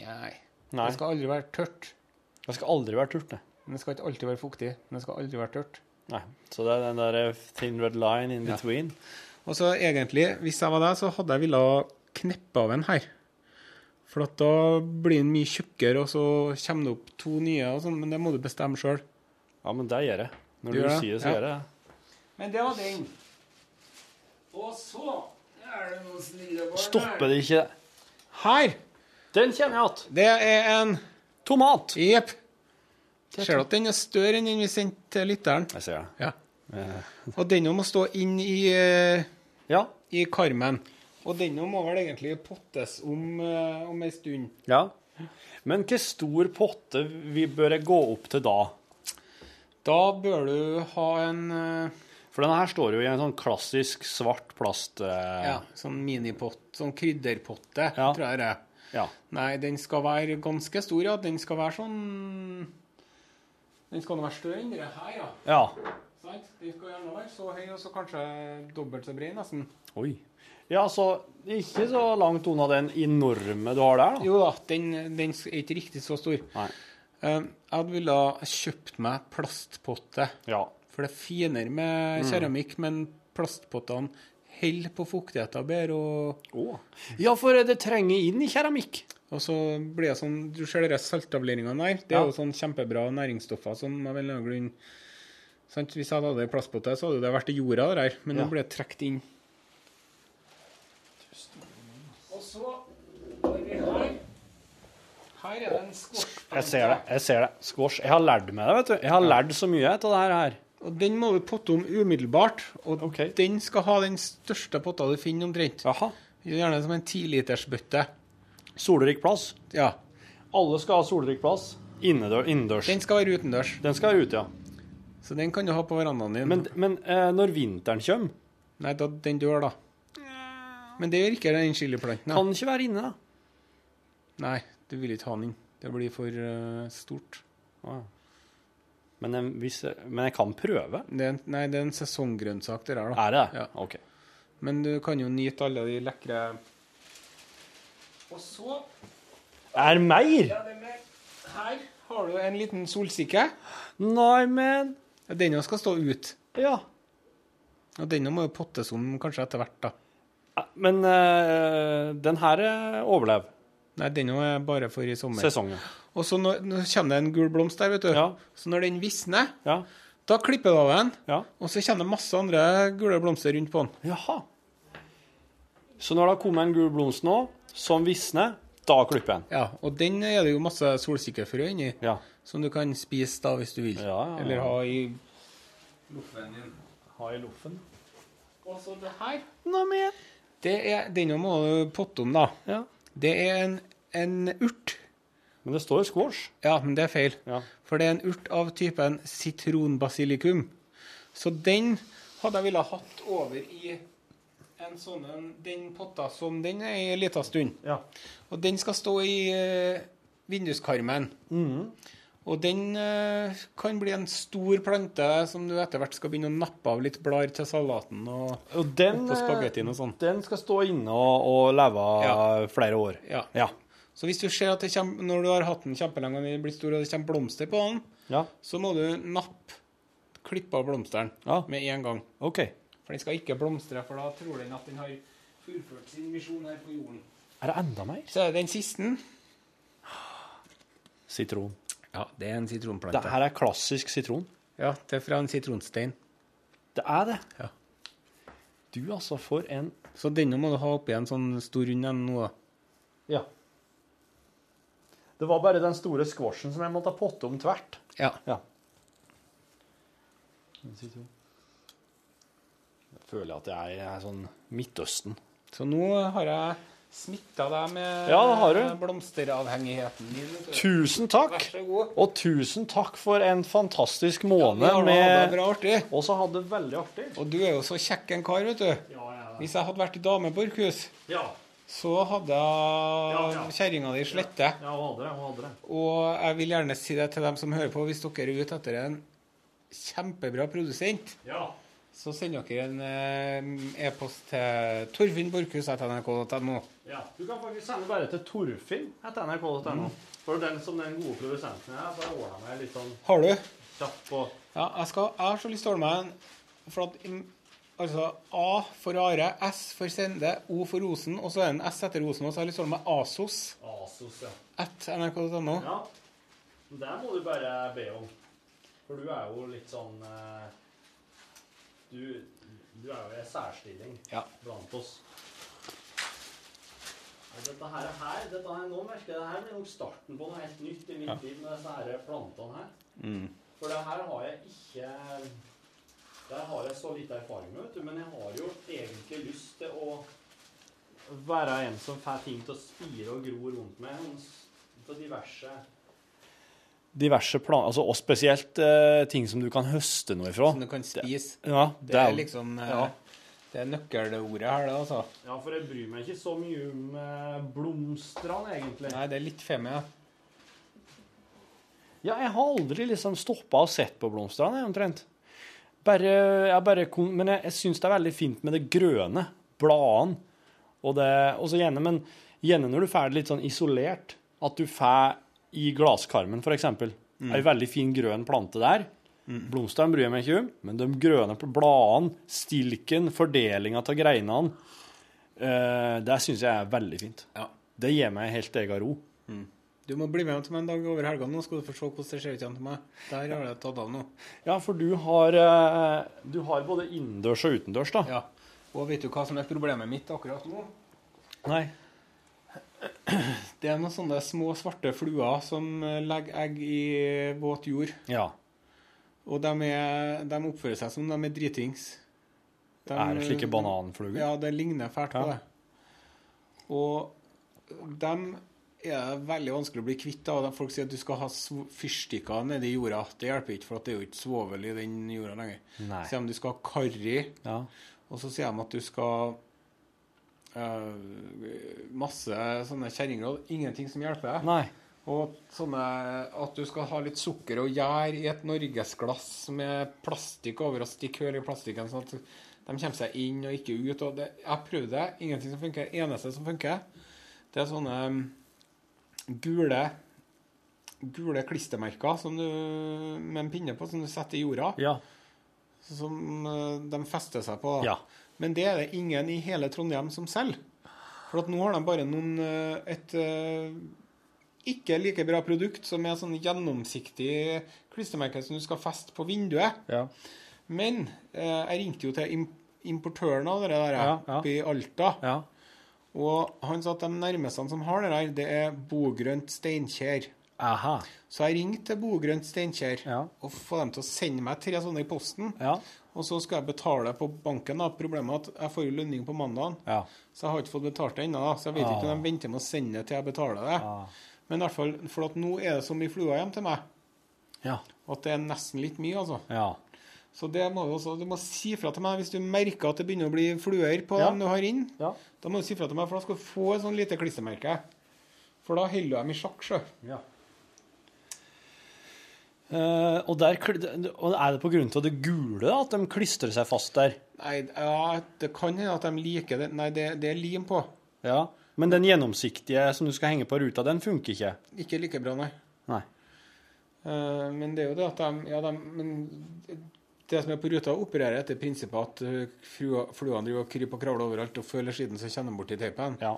Nei. Nei, Det skal aldri være tørt. det skal aldri være tørt, det. Men det skal ikke alltid være fuktig. Men det skal aldri være tørt. Nei. Så det er den der thin red line in Ja. Og så egentlig, hvis jeg var deg, så hadde jeg ville kneppe av en her. For at da blir den mye tjukkere, og så kommer det opp to nye, og sånn, men det må du bestemme sjøl. Ja, men det gjør jeg. Når Du du, det? sier det, så Ja. gjør jeg det. Men det var den. Og så er det noen snille barn Stopper det ikke Her! Den kommer jeg igjen. Det er en Tomat. Jepp. Ser du at den er større enn den vi sendte til lytteren? Jeg ser det. Ja. Eh, Og den må stå inn i, eh, Ja. i karmen. Og denne må vel egentlig pottes om, eh, om ei stund. ja. Men hvor stor potte vi bør gå opp til da? Da bør du ha en eh, For denne her står jo i en sånn klassisk svart plast... eh, ja, sånn minipott, sånn krydderpotte, Ja. tror jeg det er. ja. Nei, den skal være ganske stor, ja. Den skal være sånn Den skal nå være større enn det her, ja. Ja. Sant? Den skal gjerne være så høy, og så kanskje dobbelt så bred, nesten. Oi. Ja, så ikke så langt unna den enorme du har der, da. Jo da, den, den er ikke riktig så stor. Nei. Eh, Jeg hadde ville kjøpt meg plastpotte. Ja. For det er finere med keramikk, men plastpottene holder på fuktigheten bedre. Og, Oh. Ja, for det trenger inn i keramikk. og så blir det sånn Du ser dere saltavleringene der. Det er Ja. jo sånn kjempebra næringsstoffer som av en eller annen grunn sant? Hvis jeg hadde hatt plastpotte, så hadde det vært i jorda, det der. Men Ja. nå ble det trukket inn. Og så har vi her Her er det en squash. Jeg ser det. jeg ser det. Squash. Jeg har lært meg det, vet du. Jeg har lært så mye av det her. Og den må du potte om umiddelbart. Og okay. den skal ha den største potta du finner omtrent. Jaha. Gjerne som en tilitersbøtte. Solrik plass. Ja. Alle skal ha solrik plass. Innendør, innendørs. Den skal være utendørs. Den skal være ute, ja. Så den kan du ha på verandaen din. Men, men eh, når vinteren kommer, Nei, da, den dør, da. Men det gjør ikke den chiliplanten. da. kan den ikke være inne, da. Nei, du vil ikke ha den inn. Det blir for eh, stort. Ah. Men, jeg, hvis, men jeg kan prøve. Det er en, nei, det er en sesonggrønnsak, det der, da. Er det det? Ja. OK. Men du kan jo nyte alle de lekre Og så Er mer? ja, det med, Her har du en liten solsikke. Nei, men Ja, denne skal stå ut. Ja. Og denne må jo pottes om kanskje etter hvert, da. Men eh, den her eh, overlever Nei, den er bare for i sommer. sesongen. Og så når, nå kommer det en gul blomst der, vet du. Ja. Så når den visner, Ja. da klipper du av den, ja. og så kommer det masse andre gule blomster rundt på den. Jaha. Så når det har kommet en gul blomst nå, som visner, da klipper jeg den. Ja, og den er det jo masse solsikkefrø inni, Ja. Som du kan spise da hvis du vil. Ja, ja, ja. Eller ha i loffen din. Ha i loffen. Og så det her, Noe mer? det er, Denne må du potte om, da. Ja. Det er en, en urt. Men det står squash. Ja, men det er feil. Ja. For det er en urt av typen sitronbasilikum. Så den hadde jeg ville hatt over i en sånn en, den potta som den er i en liten stund. Ja. Og den skal stå i eh, vinduskarmen. Mhm. Og den eh, kan bli en stor plante som du etter hvert skal begynne å nappe av litt blader til salaten og Og den, oppå spagettien og sånn. den skal stå inne og, og leve Ja. flere år. Ja. Ja. Så hvis du ser at kommer, når du har hatt den kjempelenge og den blir stor og det kommer blomster på den, Ja. så må du nappe, klippe av blomsteren Ja. med en gang. OK. For den skal ikke blomstre, for da tror den at den har fullført sin misjon her på jorden. Er det enda mer? Så er det den siste. Sitron. Ja, det er en sitronplante. Det her er klassisk sitron. Ja, det er fra en sitronstein. Det er det. Ja. Du, altså, for en Så denne må du ha oppi en sånn stor rund en nå, da. Ja. Det var bare den store squashen som jeg måtte potte om tvert. Ja. Ja. Jeg føler at jeg er sånn Midtøsten. Så nå har jeg smitta deg med Ja, blomsteravhengigheten din. Tusen takk! Og tusen takk for en fantastisk måned ja, med. Og så hadde det veldig artig. Og du er jo så kjekk en kar, vet du. Hvis jeg hadde vært i dameborghus Ja. så hadde jeg ja. kjerringa di slette. Ja, hadde det. Hadde det. Og jeg vil gjerne si det til dem som hører på, hvis dere er ute etter en kjempebra produsent, Ja. så sender dere en eh, e-post til torfinnborkhus.nrk.no. ja. Du kan faktisk sende bare til Torfinn etter nrk.no. For den som den gode produsenten er, så jeg ordna meg litt sånn Har du? kjapt på Ja, jeg, skal, jeg har så lyst til å holde meg en for at, mm, Altså A for Are, S for Sende, O for Osen, og så er det en S etter Osen, og så har jeg lyst til å holde meg Asos Asos, ja. at nrk.no. Ja. Det må du bare be om. For du er jo litt sånn eh, Du, du er jo i en særstilling Ja. blant oss. Dette her, her dette her, nå merker jeg det her blir nok starten på noe helt nytt i mitt Ja. liv med disse her plantene her. Mm. For det her har jeg ikke Der har jeg så lite erfaring med, vet du. Men jeg har jo egentlig lyst til å være en som får ting til å spire og gro rundt meg. På diverse Diverse planer, altså, og spesielt uh, ting som du kan høste noe ifra. Som du kan spise. Ja, Det er liksom uh, ja. Det er nøkkelordet her, det, altså. ja, for jeg bryr meg ikke så mye om eh, blomstene, egentlig. Nei, det er litt femi, ja. Ja, jeg har aldri liksom stoppa og sett på blomstene, omtrent. Bare, jeg bare, men jeg, jeg syns det er veldig fint med det grønne, bladene, og det og så gjerne, men gjerne når du får det litt sånn isolert, at du får i glasskarmen, for eksempel, ei veldig fin grønn plante der. Blomstene bryr jeg meg ikke om, men de grønne bladene, stilken, fordelinga av greinene, uh, det syns jeg er veldig fint. Ja. Det gir meg helt egen ro. Du må bli med til meg en dag over helga nå, skal du få se hvordan det ser ut igjen til meg. Der har jeg tatt av nå. Ja, for du har, eh, du har både innendørs og utendørs, da. Ja. Og vet du hva som er problemet mitt akkurat nå? Nei. Det er noen sånne små svarte fluer som legger egg i våt jord. Ja. Og de, er, de oppfører seg som de er dritings. De- er det slike bananfluger? Ja, det ligner fælt på Ja. det. Og dem er veldig vanskelig å bli kvitt. da. Folk sier at du skal ha fyrstikker nedi jorda. Det hjelper ikke, for det er jo ikke svovel i den jorda lenger. Nei. Sier de du skal ha karri, Ja. og så sier de at du skal uh, Masse sånne kjerringråd. Ingenting som hjelper. Nei. Og sånne, at du skal ha litt sukker og gjær i et norgesglass med plastikk over og stikke hull i plastikken, sånn at de kommer seg inn og ikke ut. Og det, jeg har prøvd det. Ingenting som funker. Eneste som funker, det er sånne mm, gule gule klistremerker som du, med en pinne på, som du setter i jorda. Ja. Som eh, de fester seg på. Ja. Men det er det ingen i hele Trondheim som selger. For nå har de bare noen eh, et eh, ikke like bra produkt som er sånn gjennomsiktig klistremerke som du skal feste på vinduet. Ja. Men eh, jeg ringte jo til im importøren av det der Ja, ja. i Alta. Ja. Og han sa at de nærmeste som har det der, det er Bogrønt Steinkjer. Aha. Så jeg ringte til Bogrønt Steinkjer og få dem til å sende meg tre sånne i posten. Ja. Og så skal jeg betale på banken. da. Problemet er at jeg får jo lønning på mandag, Ja. Så jeg har ikke fått betalt det ennå. Så jeg vet ikke om de venter med å sende det til jeg betaler det. Men i hvert fall, for at nå er det så mye fluer hjem til meg Ja. at det er nesten litt mye, altså. Ja. Så det må du også, du må si fra til meg hvis du merker at det begynner å bli fluer på Ja. dem du har inn. Ja. Da må du si fra til meg, for da skal du få et sånn lite klistremerke. For da holder du dem i sjakk, sjø. ja. Uh, og, der, og er det av det gule at de klistrer seg fast der? Nei, ja, det kan hende at de liker det. Nei, det, det er lim på. Ja. Men den gjennomsiktige som du skal henge på ruta, den funker ikke? Ikke like bra, nei. Nei. Uh, men det er jo det at de, ja, de men Det som er på ruta, opererer etter prinsippet at uh, fluene driver og kryper og kravler overalt, og før eller siden så kjenner de borti teipen. Ja.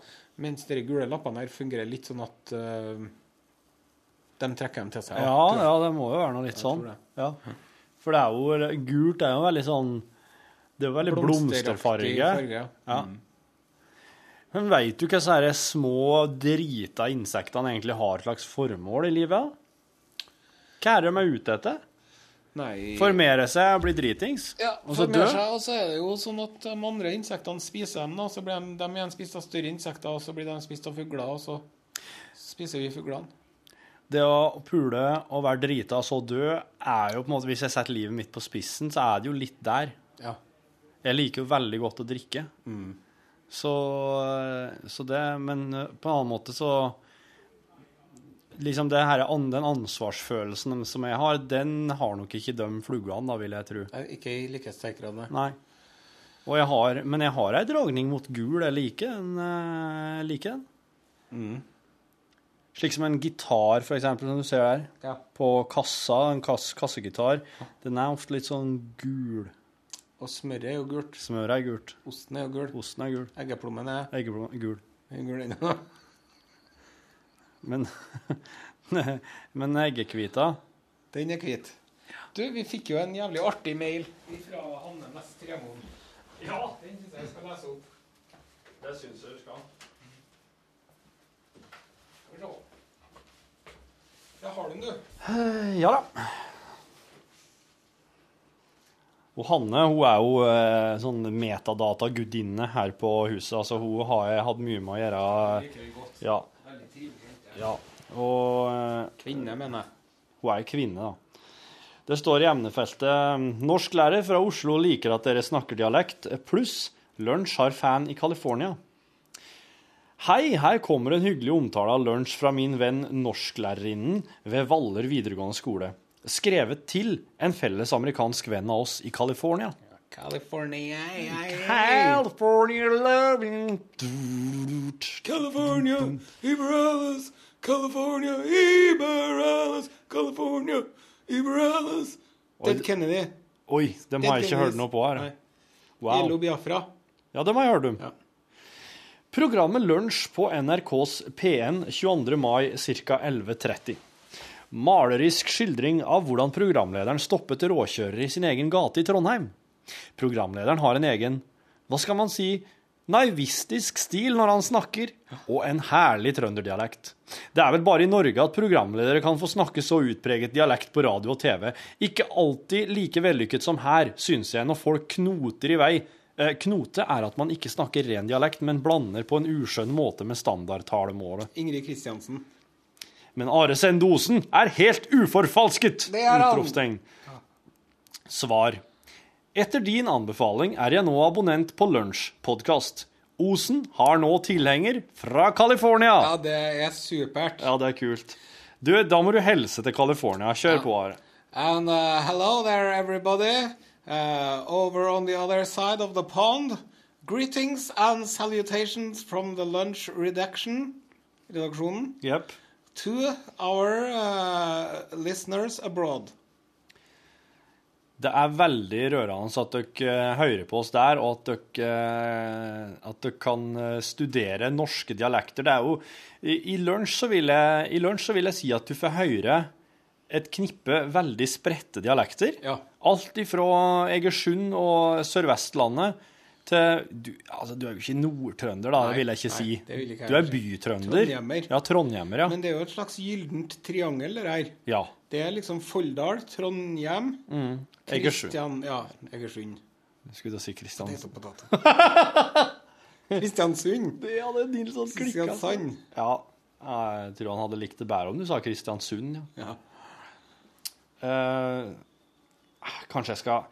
Mens de gule lappene her fungerer litt sånn at uh, De trekker dem til seg. Ja, ja, det må jo være noe litt sånn. det. Ja. For det er jo gult er jo veldig sånn Det er jo veldig blomsterfarge. farge. Ja. Men veit du hva disse små, drita insektene egentlig har slags formål i livet? Hva er det de er ute etter? Nei Formere seg og bli dritings? Ja, og så dø? seg, og så er det jo sånn at de andre insektene spiser dem, da. Så blir de, de igjen spist av større insekter, og så blir de spist av fugler, og så spiser vi fuglene. Det å pule og være drita og så dø, er jo på en måte Hvis jeg setter livet mitt på spissen, så er det jo litt der. Ja. Jeg liker jo veldig godt å drikke. Så, så det Men eh, på en annen måte så Liksom det her, den ansvarsfølelsen som jeg har, den har nok ikke de fluggene, da, vil jeg tro. Ikke i like sterk grad, nei. Jeg har, men jeg har ei dragning mot gul. Jeg liker den. eh, Jeg liker den. Mm. Slik som en gitar, for eksempel, som du ser her, Ja. På kassa, en kass, kassegitar. Den er ofte litt sånn gul. Og smøret er jo gult. Smøret er gult. Osten er jo gul. Osten er gul. Eggeplommen er Eggeplommen er gul. er gul ennå. Men, men eggekvita Den er hvit. Du, vi fikk jo en jævlig artig mail fra Hanne Næss Tremoen. Ja, den syns jeg jeg skal lese opp. Det syns jeg du skal. Skal vi se. Ja, har du den, du? Ja da. Og Hanne hun er jo eh, sånn metadata-gudinne her på huset. Altså, hun har jeg hatt mye med å gjøre. Ja. Ja. Og eh, Kvinne, mener jeg. hun er kvinne, da. Det står i emnefeltet Norsklærer fra Oslo liker at dere snakker dialekt, pluss lunsj har fan i California. Hei, her kommer en hyggelig omtale av lunsj fra min venn norsklærerinnen ved Valler videregående skole. Skrevet til en felles amerikansk venn av oss i California. California. California loving California, Iberales, California, Iberales, California, Iberales. Ted Kennedy. Oi, dem har jeg ikke hørt noe på her. Wow. Illo Biafra. Ja, dem har jeg hørt om. Ja. Programmet Lunsj på NRKs P1 22. mai ca. 11.30. Malerisk skildring av hvordan programlederen stoppet råkjørere i sin egen gate i Trondheim. Programlederen har en egen, hva skal man si, naivistisk stil når han snakker, og en herlig trønderdialekt. Det er vel bare i Norge at programledere kan få snakke så utpreget dialekt på radio og TV. Ikke alltid like vellykket som her, synes jeg, når folk knoter i vei. Eh, Knote er at man ikke snakker ren dialekt, men blander på en uskjønn måte med standardtalemålet. Ingrid Kristiansen. Men Are Sendosen er helt uforfalsket! Det er han. Svar. Etter din anbefaling er jeg nå abonnent på Lunsj-podkast. Osen har nå tilhenger fra California. Ja, det er supert. Ja, det er kult. Du, da må du helse til California. Kjør på, Are. And uh, hello there, everybody. Uh, over on the other side of the pond. Greetings and salutations from the lunch redaction. Redaksjonen. Jepp. To our uh, listeners abroad. Det er veldig rørende at dere eh, hører på oss der, og at dere, eh, at dere kan eh, studere norske dialekter. Det er jo, i, i, lunsj så vil jeg, I lunsj så vil jeg si at du får høre et knippe veldig spredte dialekter. Ja. Alt ifra Egersund og Sør-Vestlandet til du, altså, du er jo ikke nordtrønder, da, Nei, det vil jeg ikke nei, si. det vil ikke du er bytrønder. Trondhjemmer. Ja, trondhjemmer, ja. Men det er jo et slags gyllent triangel, det her. ja. Det er liksom Folldal, Trondhjem, Mm. Egersund. Kristian... Ja, Egersund. Skulle da si Kristian. Kristiansund. Det hadde Nilsson klikka. Kristiansand. Ja, jeg tror han hadde likt det bedre om du sa Kristiansund, ja. Ja. Uh, kanskje jeg skal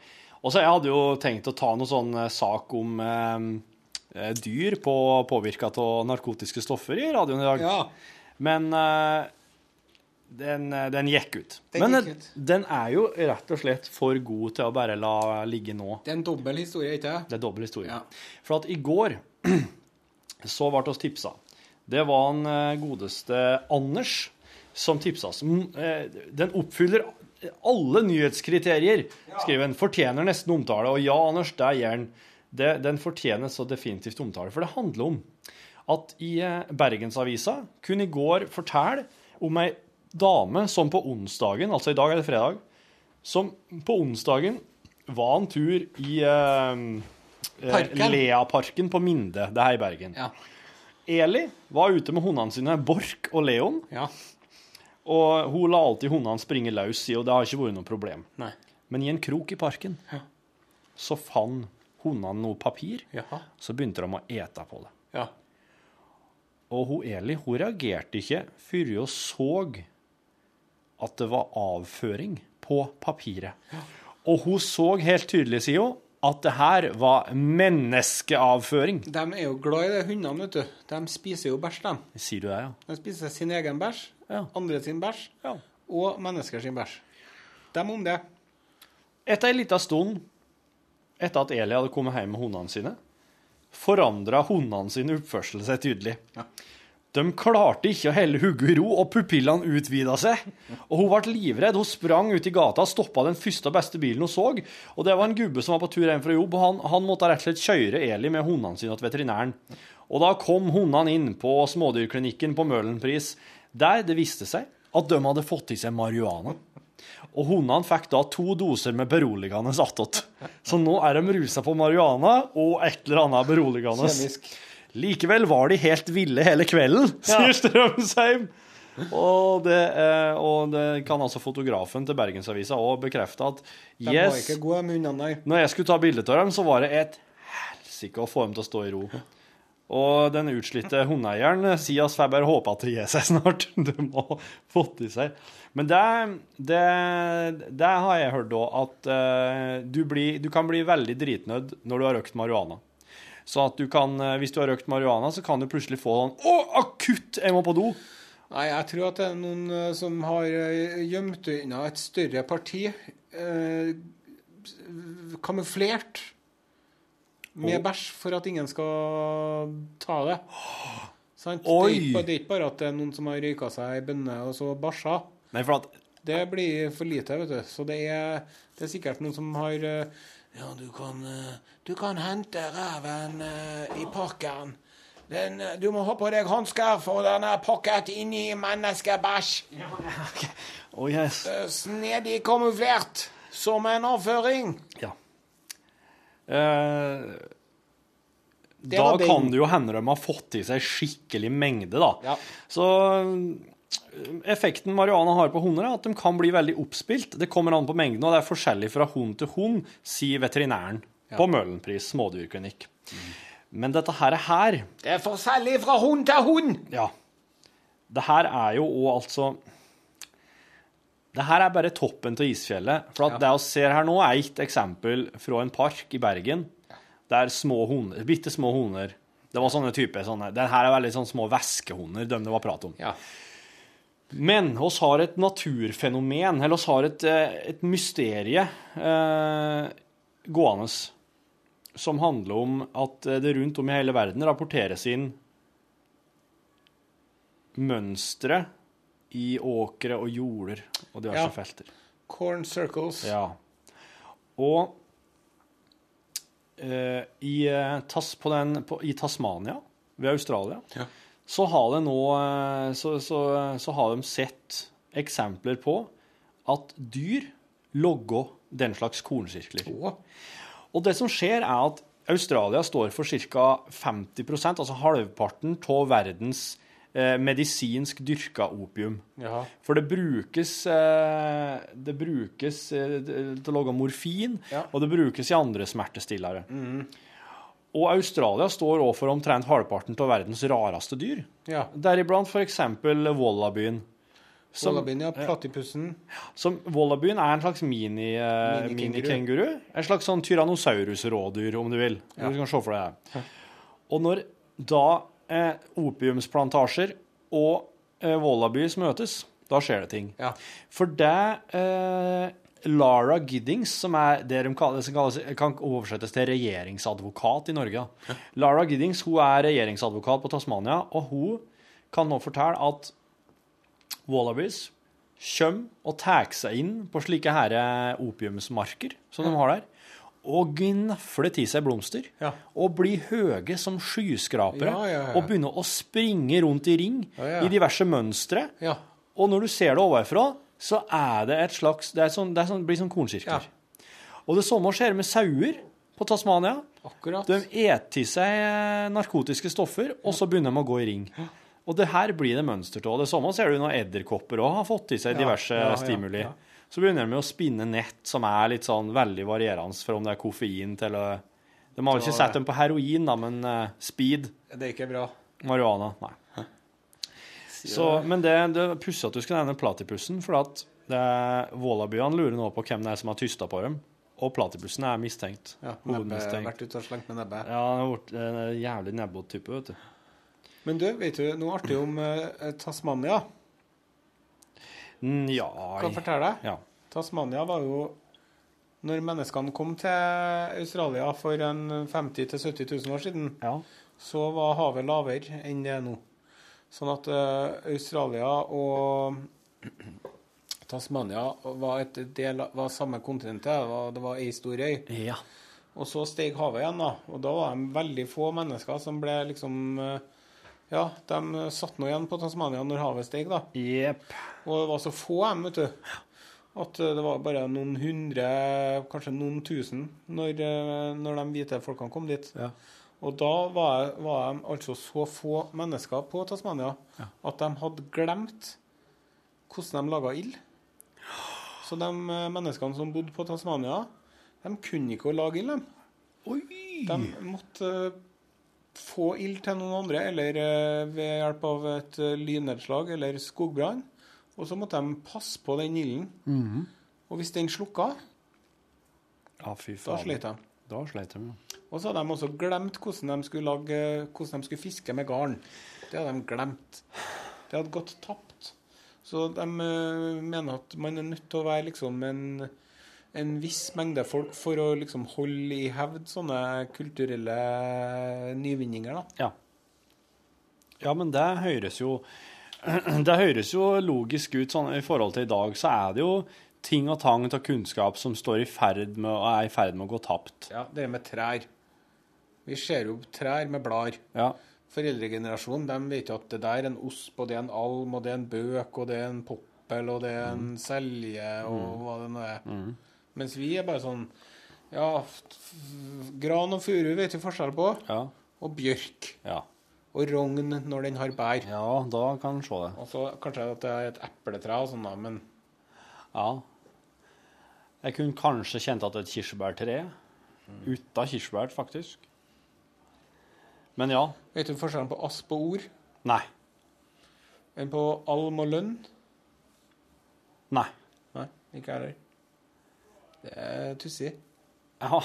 Og så jeg hadde jo tenkt å ta noen sånn eh, sak om eh, eh, dyr på påvirka av narkotiske stoffer i radioen i dag. ja. Men eh, den, eh, den gikk ut. Den Men gikk ut. den er jo rett og slett for god til å bare la ligge nå. Det er en dobbel historie, ikke sant? Det er dobbel historie. Ja. For at i går så ble oss tipsa. Det var en godeste Anders som tipsa oss. Den oppfyller alle nyhetskriterier, skriver han. Fortjener nesten omtale. Og ja, Anders, det gjør den. Den fortjener så definitivt omtale. For det handler om at i eh, Bergensavisa kunne i går fortelle om ei dame som på onsdagen, altså i dag er det fredag, som på onsdagen var en tur i eh, eh, Leaparken på Minde, det her i Bergen. Ja. Eli var ute med hundene sine, Bork og Leon, Ja. Og hun la alltid hundene springe løs og det har ikke vært noe problem. Nei. Men i en krok i parken så fant hundene noe papir, Jaha. så begynte de å ete på det. Ja. Og hun Eli hun reagerte ikke før hun så at det var avføring på papiret. Og hun så helt tydelig, sier hun, at det her var menneskeavføring. De er jo glad i det, hundene, vet du. De spiser jo bæsj, de. Sier du det, ja? De spiser sin egen bæsj, Ja. andre sin bæsj Ja. og mennesker sin bæsj. Dem om det. Etter ei lita stund, etter at Eli hadde kommet hjem med hundene sine, forandra hundene sine oppførsel seg tydelig. De klarte ikke å helle hodet i ro, og pupillene utvida seg. Og hun ble livredd. Hun sprang ut i gata og stoppa den første og beste bilen hun så. Og det var en gubbe som var på tur hjem fra jobb, og han, han måtte rett og slett kjøre Eli med hundene sine til veterinæren. Og da kom hundene inn på smådyrklinikken på Møhlenpris, der det viste seg at de hadde fått i seg marihuana. Og hundene fikk da to doser med beroligende attåt. Så nå er de rusa på marihuana og et eller annet beroligende. Kjemisk. Likevel var de helt ville hele kvelden, sier Strømsheim. Og det, eh, og det kan altså fotografen til Bergensavisa òg bekrefte at De var yes, ikke gode, når jeg skulle ta bilde av dem, så var det et helsike å få dem til å stå i ro. Og den utslitte hundeeieren sier at får bare håpe at det gir seg snart. De må få til seg. Men det, det, det har jeg hørt òg, at uh, du, blir, du kan bli veldig dritnødd når du har røkt marihuana. Så at du kan, eh, hvis du har røkt marihuana, så kan du plutselig få sånn Å, akutt! Jeg må på do! Nei, jeg tror at det er noen eh, som har eh, gjemt unna et større parti. Eh, kamuflert med bæsj for at ingen skal ta det. Sant? Det, Oi. er ikke, det er ikke bare at det er noen som har røyka seg ei bønne og så bæsja. Nei, for at Det blir for lite, vet du. Så det er, det er sikkert noen som har eh, Ja, du kan, eh, du kan hente reven eh, i parken. Den, du må ha på deg hansker, for den er pakket inn i menneskebæsj. oh, yes. Snedig kamuflert som en avføring. Ja. Eh, da kan det jo hende de har fått i seg skikkelig mengde, da. Ja. Så eh, effekten marihuana har på hunder, er at de kan bli veldig oppspilt. Det kommer an på mengden, og det er forskjellig fra hund til hund, sier veterinæren på Møhlenpris smådyrklinikk. Men dette her, er her Det er forskjellig fra hund til hund. Ja. Det her er jo òg altså Det her er bare toppen av isfjellet. For at det vi ser her nå, er et eksempel fra en park i Bergen der små hunder, bitte små hunder Det var sånne typer sånne, det her er veldig sånne små væskehunder, dem det var prat om. Ja. Men oss har et naturfenomen, eller oss har et, eh, et mysterie eh, gående som handler om at eh, det rundt om i hele verden rapporteres inn mønstre i åkre og jorder og diverse Ja. felter. Corn circles. Ja. Og eh, i, eh, tas, på den, på, i Tasmania, ved Australia, Ja. så har det nå eh, så, så, så har de sett eksempler på at dyr logger den slags kornsirkler. Oh. Og det som skjer, er at Australia står for ca. 50% altså halvparten av verdens eh, medisinsk dyrka opium. Ja. For det brukes, eh, det brukes eh, til å lage morfin, Ja. og det brukes i andre smertestillere. Og Australia står òg for omtrent halvparten av verdens rareste dyr. ja. Deriblant f.eks. wallabyen. Som, Wallabyen, ja. Platypusen. som Wallabyen er en slags mini, eh, Minikenguru. minikenguru. En slags sånn tyrannosaurus-rådyr, om du vil. Du kan se for deg det. Og når da eh, opiumsplantasjer og eh, wallabys møtes, da skjer det ting. Ja. For det eh, Lara Giddings, som er det de kaller, som kalles, kan oversettes til regjeringsadvokat i Norge. Ja. Lara Giddings hun er regjeringsadvokat på Tasmania, og hun kan nå fortelle at Wallabies kommer og tar seg inn på slike her eh, opiumsmarker som de har der, og gnafle til seg blomster, Ja. og bli høye som skyskrapere, Ja, og begynne å springe rundt i ring i diverse mønstre, Ja. Og når du ser det ovenfra, så er det et slags Det, er sånn, det er sånn, blir sånn kornsirkler. Og det samme skjer med sauer på Tasmania. Akkurat. De eter til seg eh, narkotiske stoffer, og så begynner de å gå i ring. Og det her blir det mønster av. Det samme ser du når edderkopper òg har fått i seg diverse stimuli. Så begynner de med å spinne nett som er litt sånn veldig varierende, for om det er koffein til å De har vel ikke sett dem på heroin, da, men uh, speed, Det er ikke bra. marihuana Nei. Så, men det, det er pussig at du skal nevne Platipussen, for at Vålabyene lurer nå på hvem det er som har tysta på dem. Og Platipussen er mistenkt. Ja, Hovedmistenkt. vært ute og slengt med nebbet. Ja, han har vært en jævlig nebbot-type, vet du. Men du, vet du noe artig om uh, Tasmania? Mm, jeg... Kan jeg fortelle deg? Ja. Tasmania var jo Når menneskene kom til Australia for en 50 000-70 000 år siden, så var havet lavere enn det er nå. Sånn at uh, Australia og Tasmania var, et del, var samme kontinentet. Det var, det var ei stor øy. Ja. Og så steg havet igjen, da. Og da var det veldig få mennesker som ble liksom eh, Ja, de satt nå igjen på Tasmania når havet steg, da. Og det var så få av dem, vet du. At eh, det var bare noen hundre, kanskje noen tusen, når, eh, når de hvite folkene kom dit. Og da var, var de altså så få mennesker på Tasmania at de hadde glemt hvordan de laga ild. Så de eh, menneskene som bodde på Tasmania, de kunne ikke å lage ild, de. De måtte få ild til noen andre, eller eh, ved hjelp av et eh, lynnedslag eller skogbrann. Og så måtte de passe på den ilden. Mhm. Og hvis den slukka, Ja, da slet de. Da slet de, ja. Og så hadde de også glemt hvordan de skulle, lage, hvordan de skulle fiske med garn. Det hadde de glemt. Det hadde gått tapt. Så de eh, mener at man er nødt til å være liksom en, en viss mengde folk for å liksom holde i hevd sånne kulturelle nyvinninger, da. Ja. Ja, men det høres jo Det høres jo logisk ut. Sånn, I forhold til i dag så er det jo ting og tang av kunnskap som står i ferd med, er i ferd med å gå tapt. Ja, det er med trær. Vi ser jo trær med blader. Ja. Foreldregenerasjonen de vet jo at det der er en osp, og det er en alm, og det er en bøk, og det er en poppel, og det er en selje, og Mm. hva det nå er. Mm. Mens vi er bare sånn Ja, gran og furu vet vi forskjell på. Ja. Og bjørk. Ja. Og rogn når den har bær. Ja, da kan en se det. Og så kanskje at det er et epletre og sånn, da, men Ja. Jeg kunne kanskje kjent at det er et kirsebærtre. Uten kirsebær, faktisk. Men ja. Vet du forskjellen på asp og ord? Nei. Enn på alm og lønn? Nei. Nei, ikke jeg heller. Det er tussig. Ja,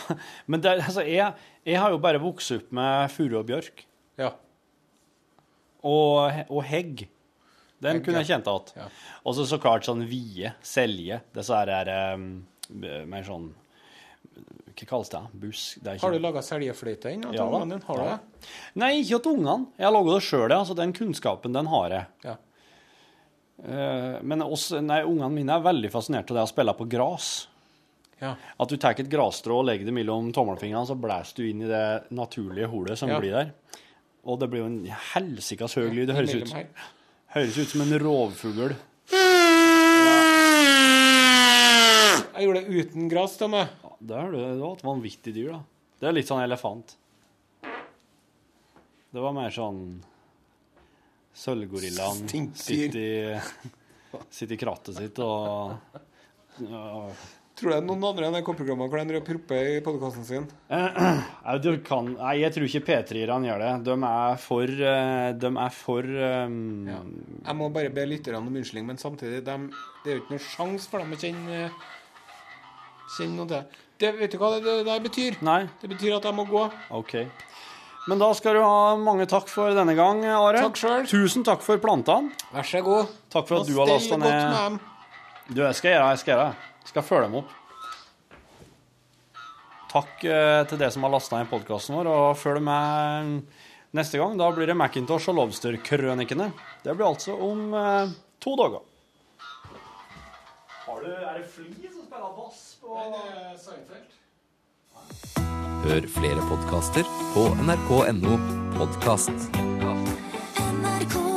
men det, altså, jeg, jeg har jo bare vokst opp med furu og bjørk. Ja. Og, og hegg. Den Hegg, kunne jeg ja. kjent igjen. Og så så klart sånn vie, selje. Disse her er um, mer sånn Hva kalles det? Busk? Det ikke- Har du laga seljefløyte inn? Ja da. Har du Ja. det? Nei, ikke til ungene. Jeg har laga det sjøl, ja. Så den kunnskapen, den har jeg. Ja. Uh, Men også, nei, ungene mine er veldig fascinert av det å spille på gras. Ja. At du tar et grasstrå og legger det mellom tommelfingrene, så blæser du inn i det naturlige holet som blir der. Og det blir jo en helsikas høy lyd. Det høres ut, høres ut som en rovfugl. Jeg gjorde det uten gress til meg. Det er det. Det var et vanvittig dyr, da. Det er litt sånn elefant. Det var mer sånn Sølvgorillaen sitter i, sitter i krattet sitt og ja. Tror du det er noen andre enn NRK-programmet hvor de propper i podkasten sin? Kan, nei, jeg tror ikke P3-erne gjør det. De er for eh, De er for um, Jeg må bare be lytterne om unnskyldning, men samtidig de, Det er jo ikke noen sjanse for dem å kjenne Kjenne noe til. Det, vet du hva det, det betyr? Nei. Det betyr at jeg må gå. OK. Men da skal du ha mange takk for denne gang, Are. Takk selv. Tusen takk for plantene. Vær så god. Takk for at Nå du har lasta stell godt med ned dem. Du, jeg skal gjøre det. Jeg skal gjøre det. Jeg skal følge dem opp. Takk eh, til dere som har lasta ned podkasten vår, og følg med neste gang. Da blir det Macintosh og Lobster-krønikene. Det blir altså om eh, to dager. Har du, er det Fli som spiller bass på Nei, det er Seinfeld. Hør flere podkaster på nrk.no podkast. NRK